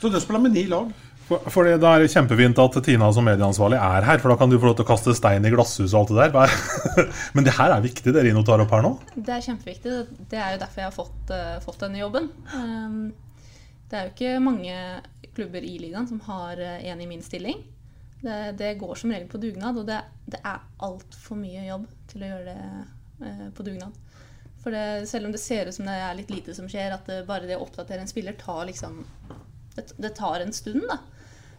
Så de spiller med ni lag. For, for det, det er kjempefint at Tina som medieansvarlig er her, for da kan du få lov til å kaste stein i glasshus og alt det der. Men det her er viktig, det Rino tar opp her nå. Det er kjempeviktig. Det er jo derfor jeg har fått, uh, fått denne jobben. Um, det er jo ikke mange klubber i ligaen som har eh, en i min stilling. Det, det går som regel på dugnad, og det, det er altfor mye jobb til å gjøre det eh, på dugnad. For det, selv om det ser ut som det er litt lite som skjer, at det, bare det å oppdatere en spiller tar liksom Det, det tar en stund, da.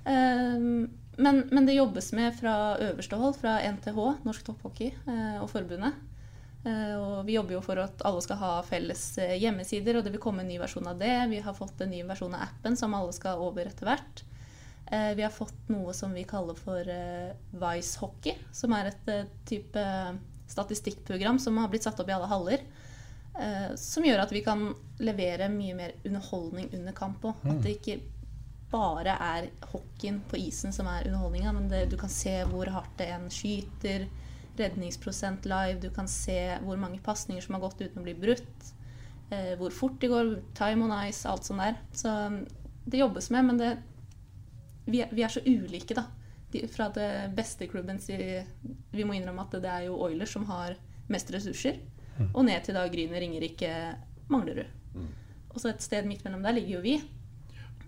Eh, men, men det jobbes med fra øverste hold, fra NTH, Norsk Topphockey, eh, og forbundet. Eh, og vi jobber jo for at alle skal ha felles eh, hjemmesider, og det vil komme en ny versjon av det. Vi har fått en ny versjon av appen som alle skal over etter hvert. Eh, vi har fått noe som vi kaller for eh, Vice Hockey, som er et eh, type statistikkprogram som har blitt satt opp i alle haller. Som gjør at vi kan levere mye mer underholdning under kamp òg. At det ikke bare er hockeyen på isen som er underholdninga, men det, du kan se hvor hardt en skyter, redningsprosent live, du kan se hvor mange pasninger som har gått uten å bli brutt, hvor fort de går, time on ice, alt sånt der. Så um, det jobbes med, men det, vi, er, vi er så ulike, da. De, fra det beste klubben Vi må innrømme at det er jo Oilers som har mest ressurser. Og ned til da Gryner, Ringerike, Manglerud. Og så et sted midt mellom der ligger jo vi.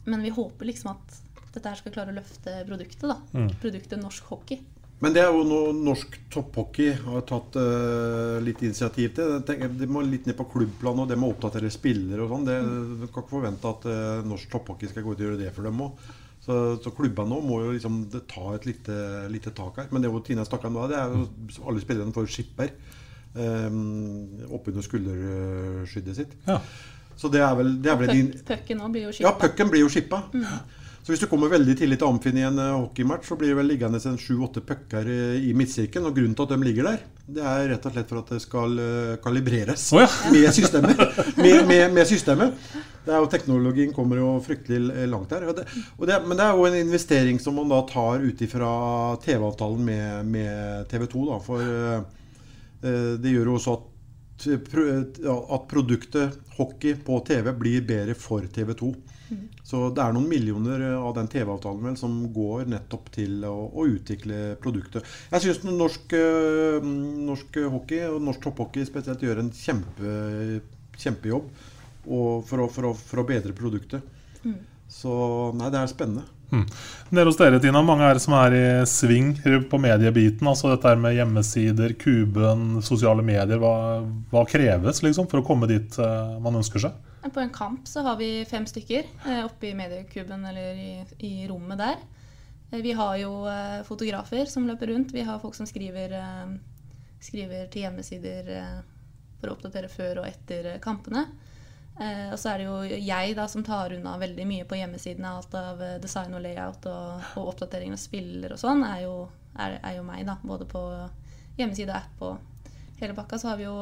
Men vi håper liksom at dette her skal klare å løfte produktet. da. Mm. Produktet norsk hockey. Men det er jo noe norsk topphockey har tatt uh, litt initiativ til. Tenker, de må litt ned på klubbplanet, og det med å oppdatere spillere og sånn. Det- Du kan ikke forvente at uh, norsk topphockey skal gå ut og gjøre det for dem òg. Så, så klubbene må jo liksom ta et lite, lite tak her. Men det Tina snakka om det er jo alle spillerne får skipper um, oppunder skulderskyddet sitt. Så det er vel, det er vel din Pucken blir jo ja, skippa. pucken blir jo skippa. Så hvis du kommer veldig tidlig til Amfin i en eh, hockeymatch, så blir det vel liggende en sju-åtte pucker i midtsirkelen. Og grunnen til at de ligger der, det er rett og slett for at det skal eh, kalibreres oh, ja. med systemet. med, med, med systemet. Det er jo, teknologien kommer jo fryktelig eh, langt der. Og det, og det, men det er jo en investering som man da tar ut ifra TV-avtalen med, med TV 2. Da, for eh, eh, det gjør jo også at, at produktet hockey på TV blir bedre for TV 2. Så det er noen millioner av den TV-avtalen vel som går nettopp til å, å utvikle produktet. Jeg syns norsk, eh, norsk hockey, og norsk topphockey spesielt, gjør en kjempe, kjempejobb og for, å, for, å, for å bedre produktet. Mm. Så nei, det er spennende. Mm. Nede hos dere, Tina, mange er det som er i sving på mediebiten. Altså dette med hjemmesider, kuben, sosiale medier. Hva, hva kreves liksom for å komme dit uh, man ønsker seg? På en kamp så har vi fem stykker eh, oppe i mediekuben eller i, i rommet der. Eh, vi har jo eh, fotografer som løper rundt. Vi har folk som skriver, skriver til hjemmesider for å oppdatere før og etter kampene. Og så er det jo jeg da som tar unna veldig mye på hjemmesidene. Alt av design og layout og, og oppdatering av spiller og sånn er, er, er jo meg, da. Både på hjemmeside og app og hele pakka. Så har vi jo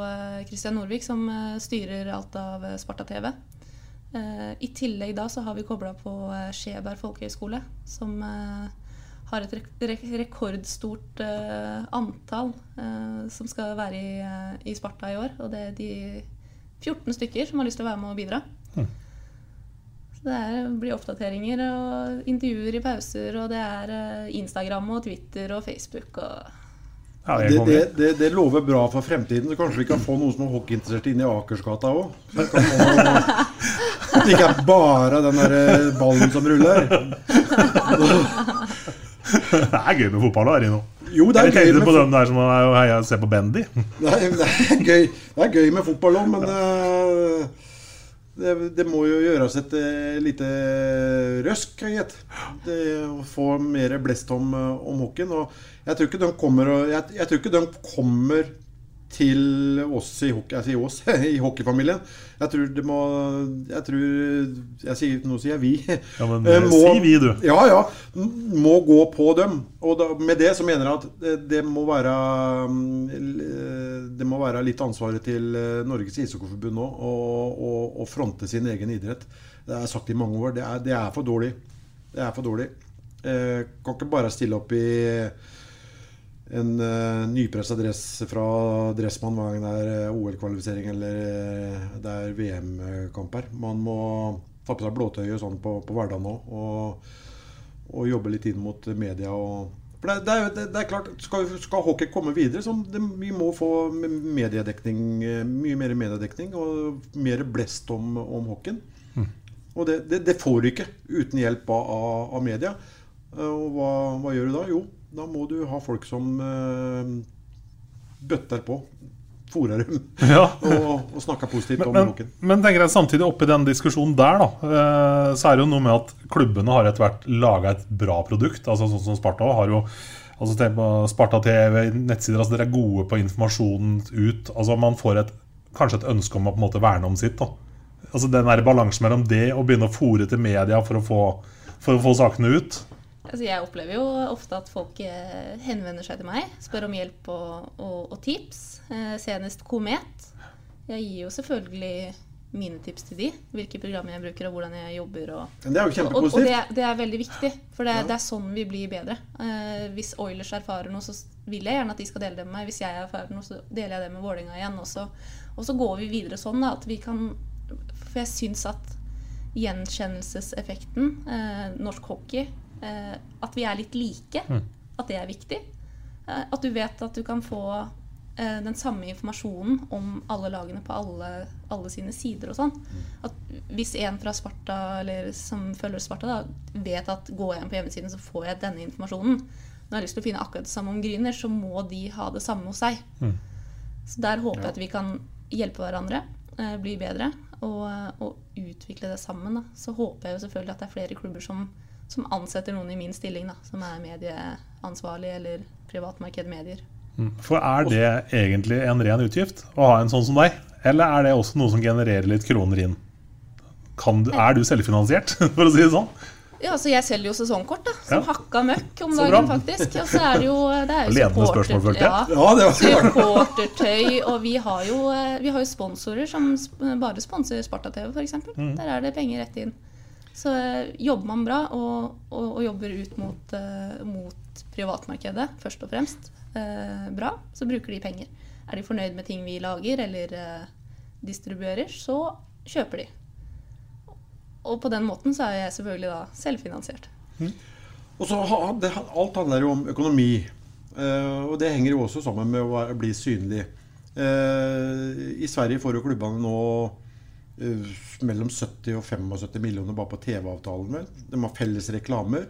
Kristian Norvik som eh, styrer alt av eh, Sparta TV. Eh, I tillegg da så har vi kobla på eh, Skjeberg folkehøgskole, som eh, har et rek rek rekordstort eh, antall eh, som skal være i, eh, i Sparta i år. Og det er de 14 stykker som har lyst til å være med og bidra. Mm. Så det er, blir oppdateringer og intervjuer i pauser, og det er eh, Instagram og Twitter og Facebook og Ja, Det, det, det, det lover bra for fremtiden. Så kanskje vi kan få noen som er hockeyinteressert inne i Akersgata òg. At det ikke er bare den der eh, ballen som ruller. det er gøy med fotball, da, Rino. Jo, det er jeg gøy med på dem der som er heia og ser på bandy. Det er, det er, gøy. Det er gøy med fotball òg, men eh, det, det må jo gjøres et eh, lite røsk, gitt. Å få mer blest om, eh, om hockeyen. Og jeg tror ikke de kommer, jeg, jeg tror ikke de kommer til oss i hockey, jeg sier oss, i hockeyfamilien. Jeg tror det må Jeg tror jeg sier, Nå sier jeg vi. Ja, men Eh, eh, si vi, du. Ja, ja. Må gå på dem. Og da, med det så mener jeg at det, det må være mm, Det må være litt ansvaret til eh, Norges ishockeyforbund nå å fronte sin egen idrett. Det er sagt i mange år. Det er, det er for dårlig. Det er for dårlig. Eh, kan ikke bare stille opp i en uh, nypressa dress fra Dressmann hver gang det er eh, OL-kvalifisering eller eh, det er VM-kamp her. Man må ta på seg blåtøyet sånn på, på hverdagen òg og, og jobbe litt inn mot media. Og, for det, det, det, det er klart, skal, skal hockey komme videre, så vi må få mediedekning, eh, mye mer mediedekning og mer blest om, om hockeyen. Og det, får du ikke uten hjelp av, av, media. Eh, Og hva, hva gjør du da? Jo, da må du ha folk som eh, bøtter på. Fôrer dem. Ja. og, og snakker positivt Men, om men, hockeyen. men tenker jeg samtidig oppi den diskusjonen der, da, eh, så er det jo noe med at klubbene har etter hvert laga et bra produkt. altså Sånn som Sparta har jo altså Sparta TV, nettsider altså Dere er gode på informasjonen ut. altså Man får et, kanskje et ønske om å på en måte verne om sitt. da Altså Den balansen mellom det og begynne å fòre til media for å få, for å få sakene ut. Altså, jeg opplever jo ofte at folk eh, henvender seg til meg, spør om hjelp og, og, og tips. Eh, senest Komet. Jeg gir jo selvfølgelig mine tips til de, hvilke programmer jeg bruker og hvordan jeg jobber. Og, Men det er jo og, og det, er- det er veldig viktig, for det, Ja. det er sånn vi blir bedre. Eh, hvis Oilers erfarer noe, så vil jeg gjerne at de skal dele det med meg. Hvis jeg erfarer noe, så deler jeg det med Vålerenga igjen. Og så, og så går vi videre sånn da, at vi kan For jeg syns at gjenkjennelseseffekten, eh, norsk hockey, at vi er litt like, Mm. at det er viktig. Eh, at du vet at du kan få eh, den samme informasjonen om alle lagene på alle, alle sine sider og sånn. At hvis en fra Sparta, eller som følger Sparta, da, vet at går jeg inn på hjemmesiden, så får jeg denne informasjonen. Når jeg har lyst til å finne akkurat det samme om Gryner, så må de ha det samme hos seg. Mm. Så der håper jeg at vi kan hjelpe hverandre, eh, bli bedre og, og utvikle det sammen. Da. Så håper jeg jo selvfølgelig at det er flere klubber som, som ansetter noen i min stilling, da, som er medieansvarlig eller privatmarked medier. Mm. For er det egentlig en ren utgift å ha en sånn som deg? Eller er det også noe som genererer litt kroner inn? Kan du, er du selvfinansiert, for å si det sånn? Ja, så Jeg selger jo sesongkort, da, som Ja. hakka møkk om dagen, faktisk. Og så er det jo, det er jo Ledende supporter- spørsmål, følte jeg. Ja, Ja, det var- supportertøy. Og vi har, jo, eh, vi har jo sponsorer som bare sponser Sparta-TV, f.eks. Mm. Der er det penger rett inn. Så eh, jobber man bra og, og, og jobber ut mot, eh, mot privatmarkedet, først og fremst, eh, bra, så bruker de penger. Er de fornøyd med ting vi lager eller distribuerer, så kjøper de. og på den måten så er jeg selvfølgelig da selvfinansiert. Og så Alt handler jo om økonomi. Og det henger jo også sammen med å bli synlig. I Sverige får jo klubbene nå mellom 70 og 75 millioner bare på TV-avtalen. De har felles reklamer.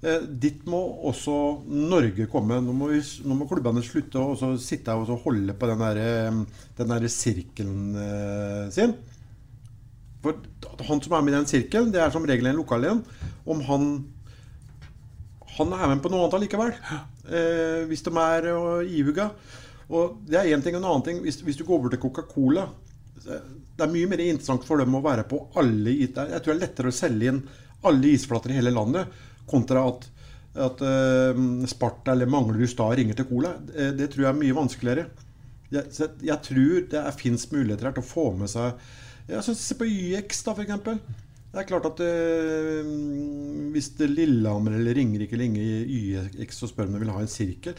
Eh, dit må også Norge komme. Nå må, vi, nå må klubbene slutte å sitte og holde på den der, eh, den der sirkelen eh, sin. For han som er med i den sirkelen, det er som regel en lokal en. Om han han er med på noe annet allikevel. Eh, hvis de er ihuga. Og det er én ting og en annen ting. Hvis, hvis du går over til Coca-Cola Det er mye mer interessant for dem å være på alle Jeg tror det er lettere å selge inn alle isflater i hele landet kontra at, at uh, Sparta eller Manglerud Stad ringer til Cola. Det, det tror jeg er mye vanskeligere. Jeg, jeg tror det fins muligheter her til å få med seg jeg synes, Se på YX, da, f.eks. Det er klart at eh, hvis Lillehammer eller Ringerike ringer i YX og spør om de vil ha en sirkel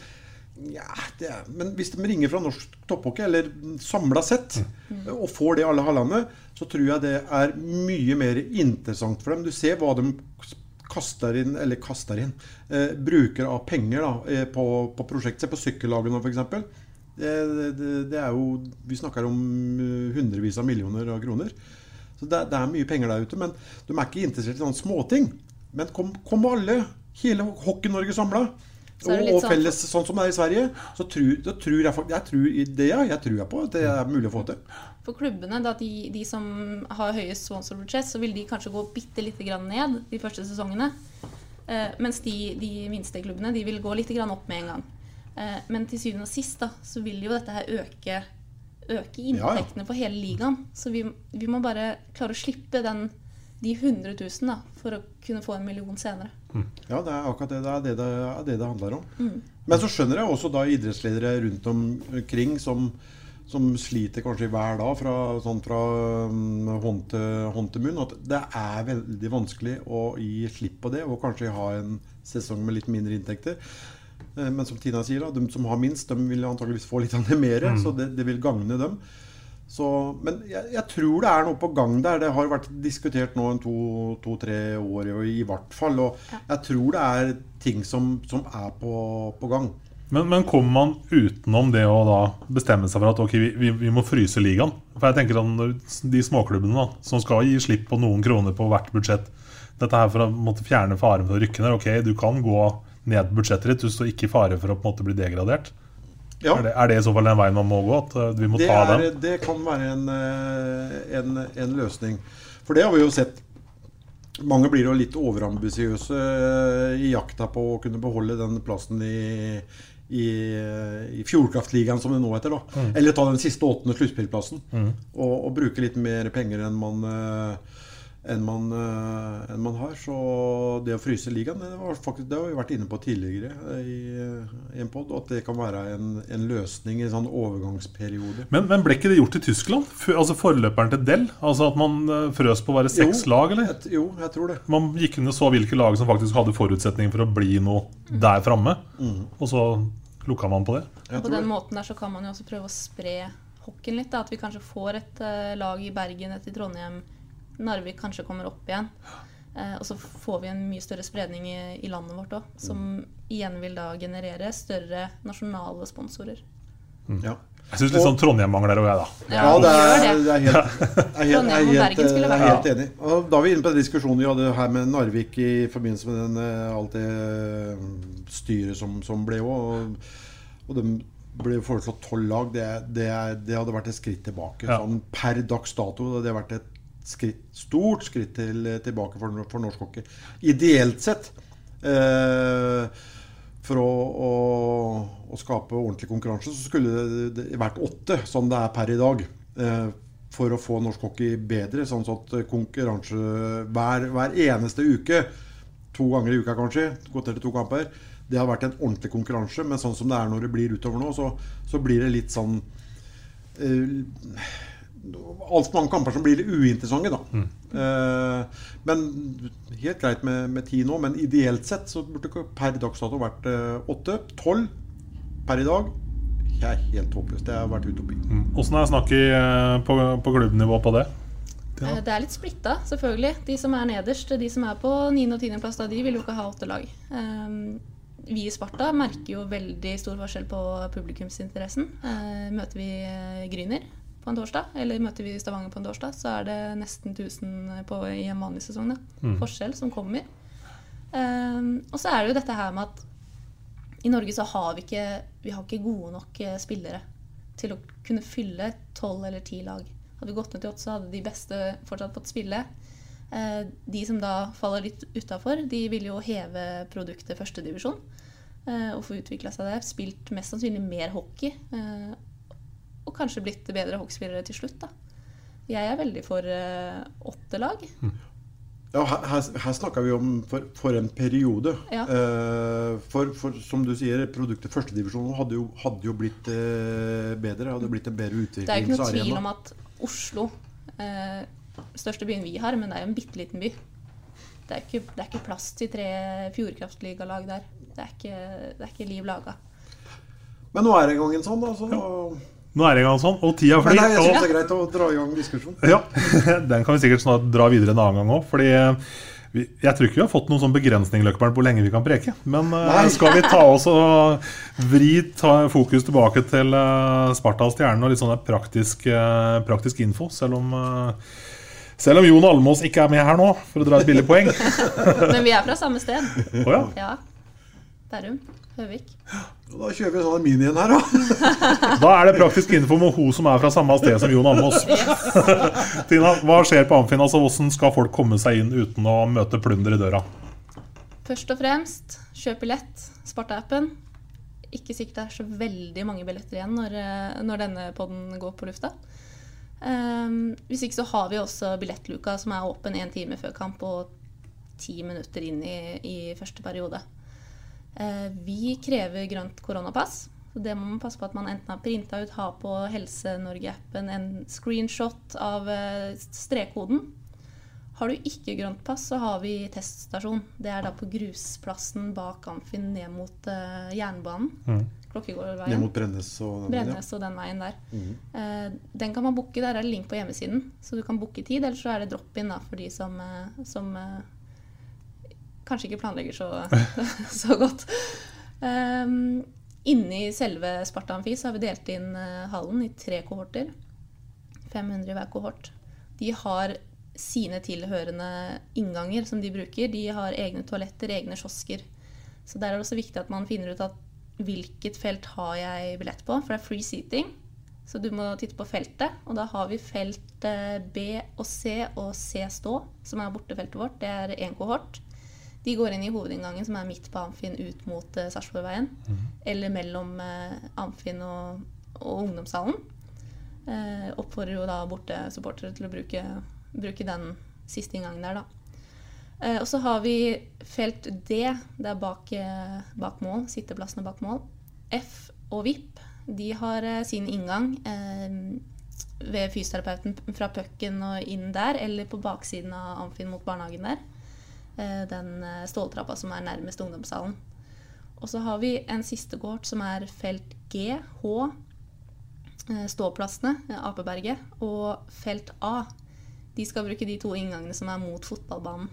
ja, er, Men hvis de ringer fra norsk topphockey, eller samla sett, og får det alle halvandet, så tror jeg det er mye mer interessant for dem. Du ser hva de kaster inn, eller kaster inn, eh, bruker av penger da, eh, på, på prosjektet. Se på sykkellagene f.eks. Det, det, det er jo Vi snakker om eh, hundrevis av millioner av kroner. Så det, det er mye penger der ute. Men de er ikke interessert i sånne småting. Men kom, kom alle, hele Hockey-Norge samla. Så Og, det litt og sånn- felles, sånn som det er i Sverige. Så tror, tror jeg, jeg tror i det, ja. Jeg tror på at det er mulig å få til. For klubbene, da de, de som har høyest sponsorbudsjett, så vil de kanskje gå bitte lite grann ned de første sesongene. Eh, mens de, de minste klubbene de vil gå litt grann opp med en gang. Eh, men til syvende og sist da, så vil jo dette her øke, øke inntektene for hele ligaen. Så vi, vi må bare klare å slippe den, de 100 000 da, for å kunne få en million senere. Ja, det er akkurat det det, er det, det, er det, det handler om. Mm. Men så skjønner jeg også da idrettsledere rundt omkring som, som sliter kanskje hver dag fra, sånn fra um, hånd, til, hånd til munn, at det er veldig vanskelig å gi slipp på det og kanskje ha en sesong med litt mindre inntekter. Eh, Men som Tina sier, da, de som har minst, de vil antageligvis få litt av det mer, Mm. så det, det vil gagne dem. Så, men jeg, jeg tror det er noe på gang der. Det har vært diskutert nå en to-tre år i, i hvert fall. Og jeg tror det er ting som, som er på, på gang. Men, men kommer man utenom det å da bestemme seg for at ok, vi, vi, vi må fryse ligaen? For jeg tenker at De småklubbene da, som skal gi slipp på noen kroner på hvert budsjett Dette her for å måtte fjerne faren for å rykke ned. Ok, du kan gå ned budsjettet ditt, du står ikke i fare for å på en måte bli degradert. Ja. Er, det, er det i så fall den veien man må gå? At eh, vi må Det, ta er, den? det kan være en, eh, en, en løsning. For det har vi jo sett. Mange blir jo litt overambisiøse eh, i jakta på å kunne beholde den plassen i, i, i Fjordkraftligaen, som det nå heter. da Mm. Eller ta den siste åttende sluttspillplassen. Mm. Og, og bruke litt mer penger enn man, enn man, eh, enn man har. Så det å fryse ligaen, det, var faktisk, det har vi vært inne på tidligere eh, i, i en pod, at det kan være en, en løsning i en sånn overgangsperiode. Men, men ble ikke det gjort i Tyskland? For, altså Forløperen til Del? Altså At man eh, frøs på å være seks Jo, lag, eller? jo, jeg tror det. Man gikk inn og så hvilke lag som faktisk hadde forutsetninger for å bli noe der framme. Mm. Og så lukka man på det. Og på den måten der så kan man jo også prøve å spre hockeyen litt. Da. At vi kanskje får et uh, lag i Bergen, et i Trondheim, Narvik kanskje kommer opp igjen. Eh, og så får vi en mye større spredning i, i landet vårt òg, som igjen vil da generere større nasjonale sponsorer. Ja. Jeg syns litt sånn Trondheim mangler òg, jeg, da. Ja, det er, det. er helt, enig. Og da er vi inne på den diskusjonen vi hadde her med Narvik i forbindelse med den, eh, alt det eh, styret som, som ble òg. Og, og de ble foreslått tolv lag. Det, det, det hadde vært et skritt tilbake. Ja. Sånn per dags dato hadde det vært et skritt, stort skritt til, tilbake for, for norsk hockey. Ideelt sett. Eh, for å, å, å skape ordentlig konkurranse, så skulle det, det vært åtte, som det er per i dag. Eh, for å få norsk hockey bedre. Sånn at konkurranse hver, hver eneste uke, to ganger i uka kanskje, kvotert til to kamper, det har vært en ordentlig konkurranse. Men sånn som det er når det blir utover nå, så, så blir det litt sånn eh, Altfor mange kamper som blir litt uinteressante, da. Eh, men helt greit med, med ti nå. Men ideelt sett så burde det per dags dato vært eh, åtte. Tolv per i dag. Jeg er helt håpløst. Det har vært utopi. Åssen er snakket eh, på, på klubbnivå på det? Tina? Eh, Det er litt splitta, selvfølgelig. De som er nederst, de som er på 9. og 10. plass, da, de vil jo ikke ha åtte lag. Um, vi i Sparta merker jo veldig stor forskjell på publikumsinteressen. Uh, møter vi eh, Gryner på en torsdag, eller møter vi Stavanger på en torsdag, så er det nesten 1000 på, i en vanlig sesong. Mm. Forskjell som kommer. Um, og så er det jo dette her med at i Norge så har vi ikke, vi har ikke gode nok eh, spillere til å kunne fylle tolv eller ti lag. Hadde vi gått ned til åtte, så hadde de beste fortsatt fått spille. Eh, De som da faller litt utafor, de vil jo heve produktet førstedivisjon. Og få utvikla seg der. Spilt mest sannsynlig mer hockey. eh, Og kanskje blitt bedre hockeyspillere til slutt, da. Jeg er veldig for eh, åtte lag. Ja, her, her, snakka vi om for, for en periode. Ja. Eh, for, for som du sier, produktet førstedivisjon hadde, jo- hadde jo blitt eh, bedre. Hadde blitt en bedre Det er jo ikke noe tvil om at Oslo, eh, største byen vi har, men det er jo en bitte liten by. Det er ikke, det er ikke plass til tre Fjordkraftligalag der. Det er ikke, det er ikke liv laga. Men nå er det en gang en sånn, da. Så, Nå er det en gang sånn, og tida flyr. jeg syns det er greit å dra i gang diskusjonen. Ja, Den kan vi sikkert snart dra videre en annen gang òg. Fordi eh, vi, jeg tror ikke vi har fått noen sånn begrensning Løkkeberg, på hvor lenge vi kan preke. Men eh, Nei. skal vi ta oss og vri ta fokus tilbake til uh, Sparta og Stjernen og litt sånn praktisk, praktisk info, selv om selv om Jon Almås ikke er med her nå, for å dra et billig poeng. Men vi er fra samme sted. Å ja. ja. Bærum. Høvik. Da kjører vi en sånn mini en her, da. Da er det praktisk info med hun som er fra samme sted som Jon Almås. Tina, hva skjer på Amfin? Altså, Hvordan skal folk komme seg inn uten å møte plunder i døra? Først og fremst, kjøp billett. Sparta-appen. Ikke sikkert det er så veldig mange billetter igjen når, eh, når denne podden går på lufta. Um, hvis ikke så har vi også billettluka som er åpen én time før kamp og ti minutter inn i, i første periode. Eh, vi krever grønt koronapass. Så det må man passe på at man enten har printa ut, har på Helse-Norge-appen en screenshot av eh, strekkoden. Har du ikke grønt pass, så har vi teststasjon. Det er da på grusplassen bak Amfin ned mot uh, jernbanen. Mm. Klokkegårdveien. Ned mot Brennes og den. Brennes og den veien der. Mm. Uh, den kan man booke. Der er det link på hjemmesiden. Så du kan booke tid, eller så er det drop-in for de som, uh, som kanskje ikke planlegger så, så godt. Um, Inni selve Sparta Amfi har vi delt inn eh, hallen i tre kohorter. 500 i hver kohort. De har sine tilhørende innganger som de bruker. De har egne toaletter, egne kiosker. Så der er det også viktig at man finner ut at hvilket felt har jeg billett på, for det er free seating. Så du må titte på feltet, og da har vi felt eh, B og C og C stå, som er bortefeltet vårt. Det er én kohort. De går inn i hovedinngangen, som er midt på Amfin ut mot uh, Sarpsborgveien. Eller mellom eh, Amfin og, og ungdomssalen. Eh, oppfordrer jo da bortesupportere til å bruke, bruke den siste inngangen der, da. Eh, og så har vi felt D, det er bak, eh, bak mål, sitteplassene bak mål. F og VIP, de har eh, sin inngang eh, ved fysioterapeuten fra pucken og inn der, eller på baksiden av Amfin mot barnehagen der. Eh, den eh, ståltrappa som er nærmest ungdomssalen. Og så har vi en siste gård som er felt G, H, eh, ståplassene, Apeberget, og felt A. De skal bruke de to inngangene som er mot fotballbanen.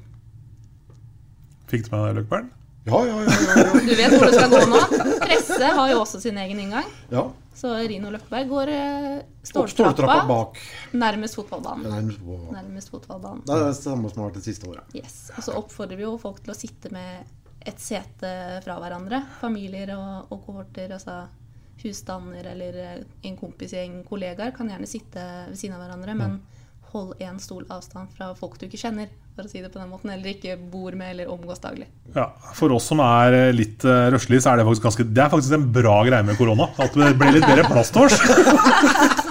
Fikk du med deg Løkberg? Ja, ja, ja, ja, ja. Du vet hvor det skal gå nå? Presse har jo også sin egen inngang. Ja. Så Rino Løkberg går eh, Ståltrappa ståltrappa bak. nærmest fotballbanen. Ja, nærmest fotballbanen. Nærmest fotballbanen. Det er det samme som har vært det siste året. Yes. Og så oppfordrer vi jo folk til å sitte med et sete fra hverandre. Familier og, og kohorter, altså husstander eller eh, en kompisgjeng, kollegaer, kan gjerne sitte ved siden av hverandre, men hold én stol avstand fra folk du ikke kjenner, for å si det på den måten, eller ikke bor med eller omgås daglig. Ja, For oss som er eh, litt uh, røslige, så er det faktisk ganske Det er faktisk en bra greie med korona. At det blir litt bedre plass til oss.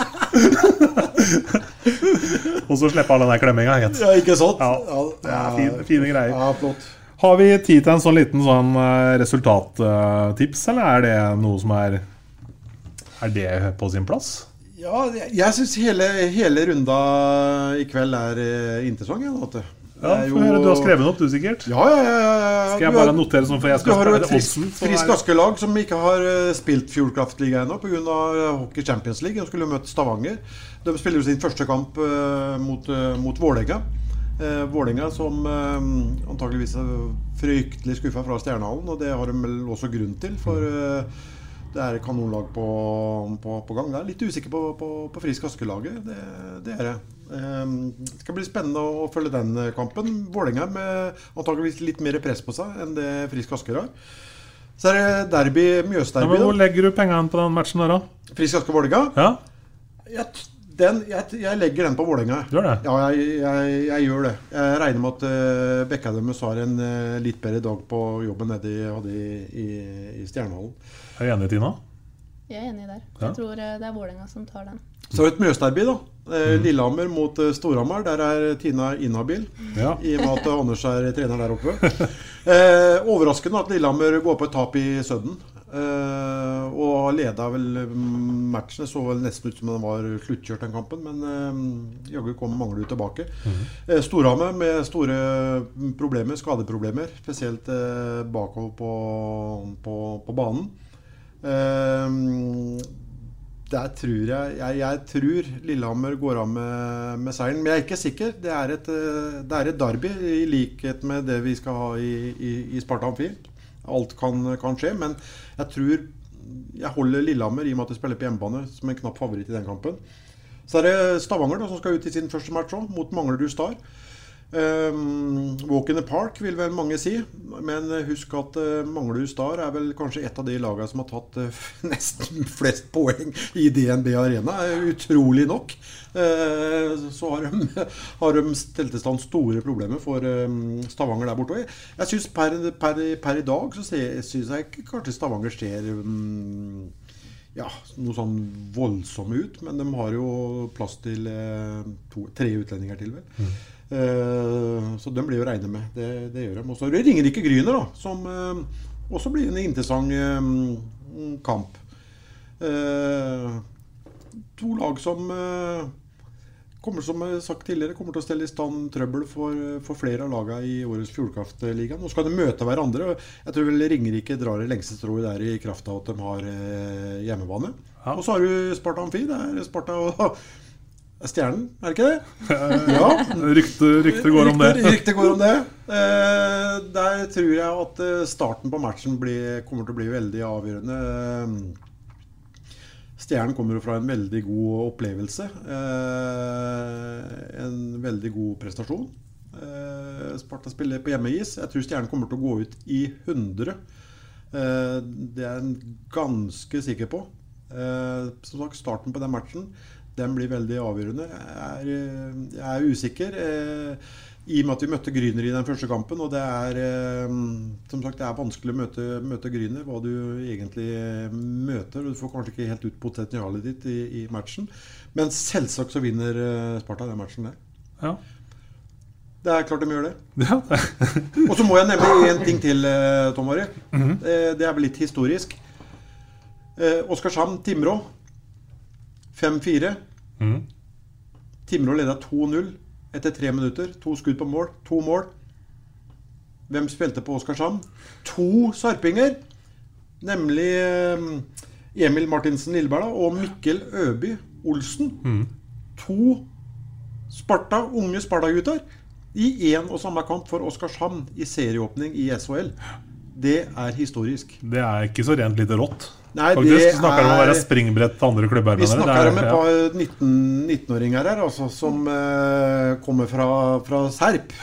Og så slipper alle den der klemminga. Ja, ikke sant? Ja, det er fine, fine greier. Ja, flott. Har vi tid til en sånn liten sånn eh, resultattips, eller er det noe som er Er det på sin plass? Ja, jeg- syns hele, hele runda i kveld er eh, interessant. Ja, Ja, jo... høre, Du har skrevet den opp, du sikkert? Ja, ja, ja, ja. Skal jeg bare notere sånn, for jeg Du har et friskt Askelag som ikke har eh, spilt Fjordkraftliga ennå pga. Hockey Champions League. De skulle jo møte Stavanger. De spiller jo sin første kamp eh, mot, mot Vålerenga. Vålerenga som eh, antageligvis er fryktelig skuffa fra Stjernehallen, og det har de vel også grunn til. For eh, det er kanonlag på, på, på gang. Jeg er litt usikker på, på, på Frisk Aske-laget. Det, det er det. Eh, Det skal bli spennende å følge den kampen. Vålerenga med antageligvis litt mer press på seg enn det Frisk Asker har. Så er det derby, Ja, Mjøsderby. men hvor legger du pengene på den matchen der, da? Frisk Asker Vålerenga? Ja. Jeg, den, jeg, jeg legger den på Vålerenga. Gjør det? Ja, jeg, jeg, jeg gjør det. Jeg regner med at uh, Bekka deres har en uh, litt bedre dag på jobben nede i, hadde i, i, i Stjernehallen. Er du enig, Tina? Jeg er enig der. Ja. Jeg tror uh, det er Vålerenga som tar den. Så er det et Mjøsderby, da. Eh, Lillehammer mot Storhamar. Der er Tina inhabil. Ja. I og med at Anders er trener der oppe. Eh, overraskende at Lillehammer går på et tap i Sudden. Eh, og leda vel mm, matchen. Det så vel nesten ut som den var sluttkjørt, den kampen. Men uh, jaggu kom Manglerud tilbake. Eh, Storhamar med store mm, problemer, skadeproblemer. Spesielt bakover på, på, på banen. Der tror jeg, jeg Jeg tror Lillehammer går av med, med seieren. Men jeg er ikke sikker. Det er, et, det er et derby, i likhet med det vi skal ha i, i, i Sparta Amfi. Alt kan, kan skje. Men jeg tror jeg holder Lillehammer, i og med at de spiller på hjemmebane, som en knapp favoritt i den kampen. Så er det Stavanger da, som skal ut i sin første match òg, mot Manglerud Star. Um, walk in the park, vil vel mange si. Men husk at uh, Manglerud Star er vel kanskje et av de lagene som har tatt uh, nesten flest poeng i DNB Arena. Utrolig nok. Uh, så har de, har de stelt i stand store problemer for um, Stavanger der borte. Jeg, syns per, per, per i dag så syns jeg kanskje Stavanger ser um, ja, noe sånn voldsomme ut, men de har jo plass til eh, to, tre utlendinger til, vel. Eh, så de blir å regne med. Det, det gjør de. Og så er Ringerike Gryner, da, som eh, også blir en interessant eh, kamp. Eh, to lag som eh, kommer som sagt tidligere, kommer til å stelle i stand trøbbel for, for flere av lagene i årets Fjordkraftliga. Nå skal de møte hverandre. Jeg tror vel Ringerike drar det lengste strået der i kraft av at de har eh, hjemmebane. Og så har du Sparta Amfi. Det er Sparta og Stjernen, er det ikke det? Ja. Ryktet rykte går om det. Rykte, rykte går om det. Eh, der tror jeg at eh, starten på matchen blir, kommer til å bli veldig avgjørende. Eh, Stjernen kommer jo fra en veldig god opplevelse. Eh, en veldig god prestasjon. Eh, Sparta spiller på hjemmeis. Jeg tror Stjernen kommer til å gå ut i 100. Eh, det er jeg ganske sikker på. Som sagt, starten på den matchen den blir veldig avgjørende. Jeg er, eh, jeg er usikker. Eh, I og med at vi møtte Gryner i den første kampen. Og det er eh, som sagt, det er vanskelig å møte, møte Gryner, hva du egentlig møter. og Du får kanskje ikke helt ut potensialet ditt i, i matchen. Men selvsagt så vinner Sparta den matchen der. Ja. Det er klart de gjør det. Ja. Og så må jeg nevne én ting til, Tom Ari. Mm -hmm. Det er vel litt historisk. Eh, Oskarshamn Timrå 5-4. Mm. Timrå leda 2-0 etter tre minutter. To skudd på mål. To mål. Hvem spilte på Oskarshamn? To sarpinger. Nemlig eh, Emil Martinsen Lilleberg og Mikkel Øby Olsen. Mm. To Sparta, unge Sparta-gutter i én og samme kamp for Oskarshamn i serieåpning i SHL. Det er historisk. Det er ikke så rent lite rått. Nei, Faktisk det så snakker de om å er- være springbrett til andre klubber. Vi snakker er- om et par 19 19-åringer her altså, som uh, kommer fra, fra Serp.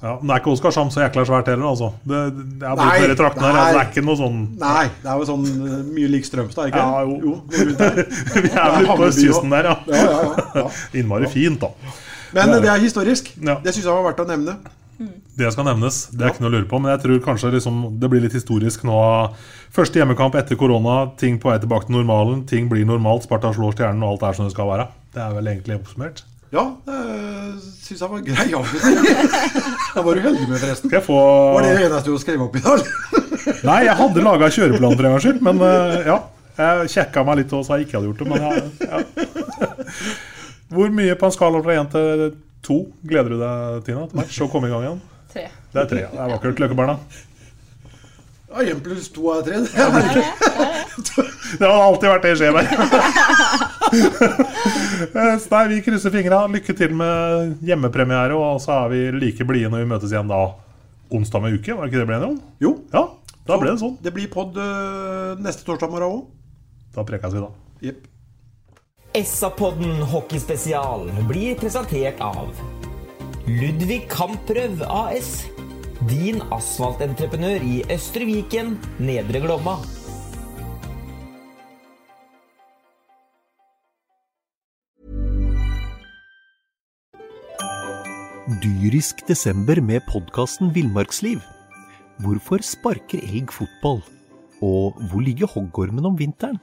Ja, men det er ikke Oskarshamn så jækla svært heller, altså. Det, det er Nei, i traktene her. Altså, det er ikke noe sånn Nei, det er jo sånn eh, mye lik Strømstad, ikke Ja, jo. jo. Vi er vel på østkysten kysten der, ja. Ja, ja, ja. Innmari fint, da. Men det er historisk. Det syns jeg var verdt å nevne. Det skal nevnes, det er ikke noe å lure på. Men jeg tror kanskje liksom, det blir litt historisk nå. Første hjemmekamp etter korona, ting på vei tilbake til normalen. Ting blir normalt. Sparta slår stjernen, og alt er som det skal være. Det er vel egentlig oppsummert. Ja, det syns jeg var grei avslutning. Da var du heldig med, forresten. Få Var det det eneste du skrev opp i dag? Nei, jeg hadde laga kjøreplan for en gangs skyld, men eh, ja. Jeg kjekka meg litt og sa jeg ikke hadde gjort det, men ja. ja. Hvor mye på en skala fra 1 til To. Gleder du deg, Tina, til match og komme i gang igjen? Tre. Det er tre. ja. Det er vakkert. Løkkebarna. Ja, Én pluss to er tre. Det er det, Det har alltid vært det. Eh, så Nei, vi krysser fingra. Lykke til med hjemmepremiere, og så er vi like blide når vi møtes igjen da onsdag med uke. Var det ikke det ble enige om? Jo. Ja, da ble det sånn. Det blir pod øh, neste torsdag morgen òg. Da prekes vi, da. Jepp. SA-podden hockeyspesial blir presentert av Ludvig Kamprøv AS. Din asfaltentreprenør i Østre Viken, Nedre Glomma. Dyrisk desember med podkasten Villmarksliv. Hvorfor sparker elg fotball? Og hvor ligger hoggormen om vinteren?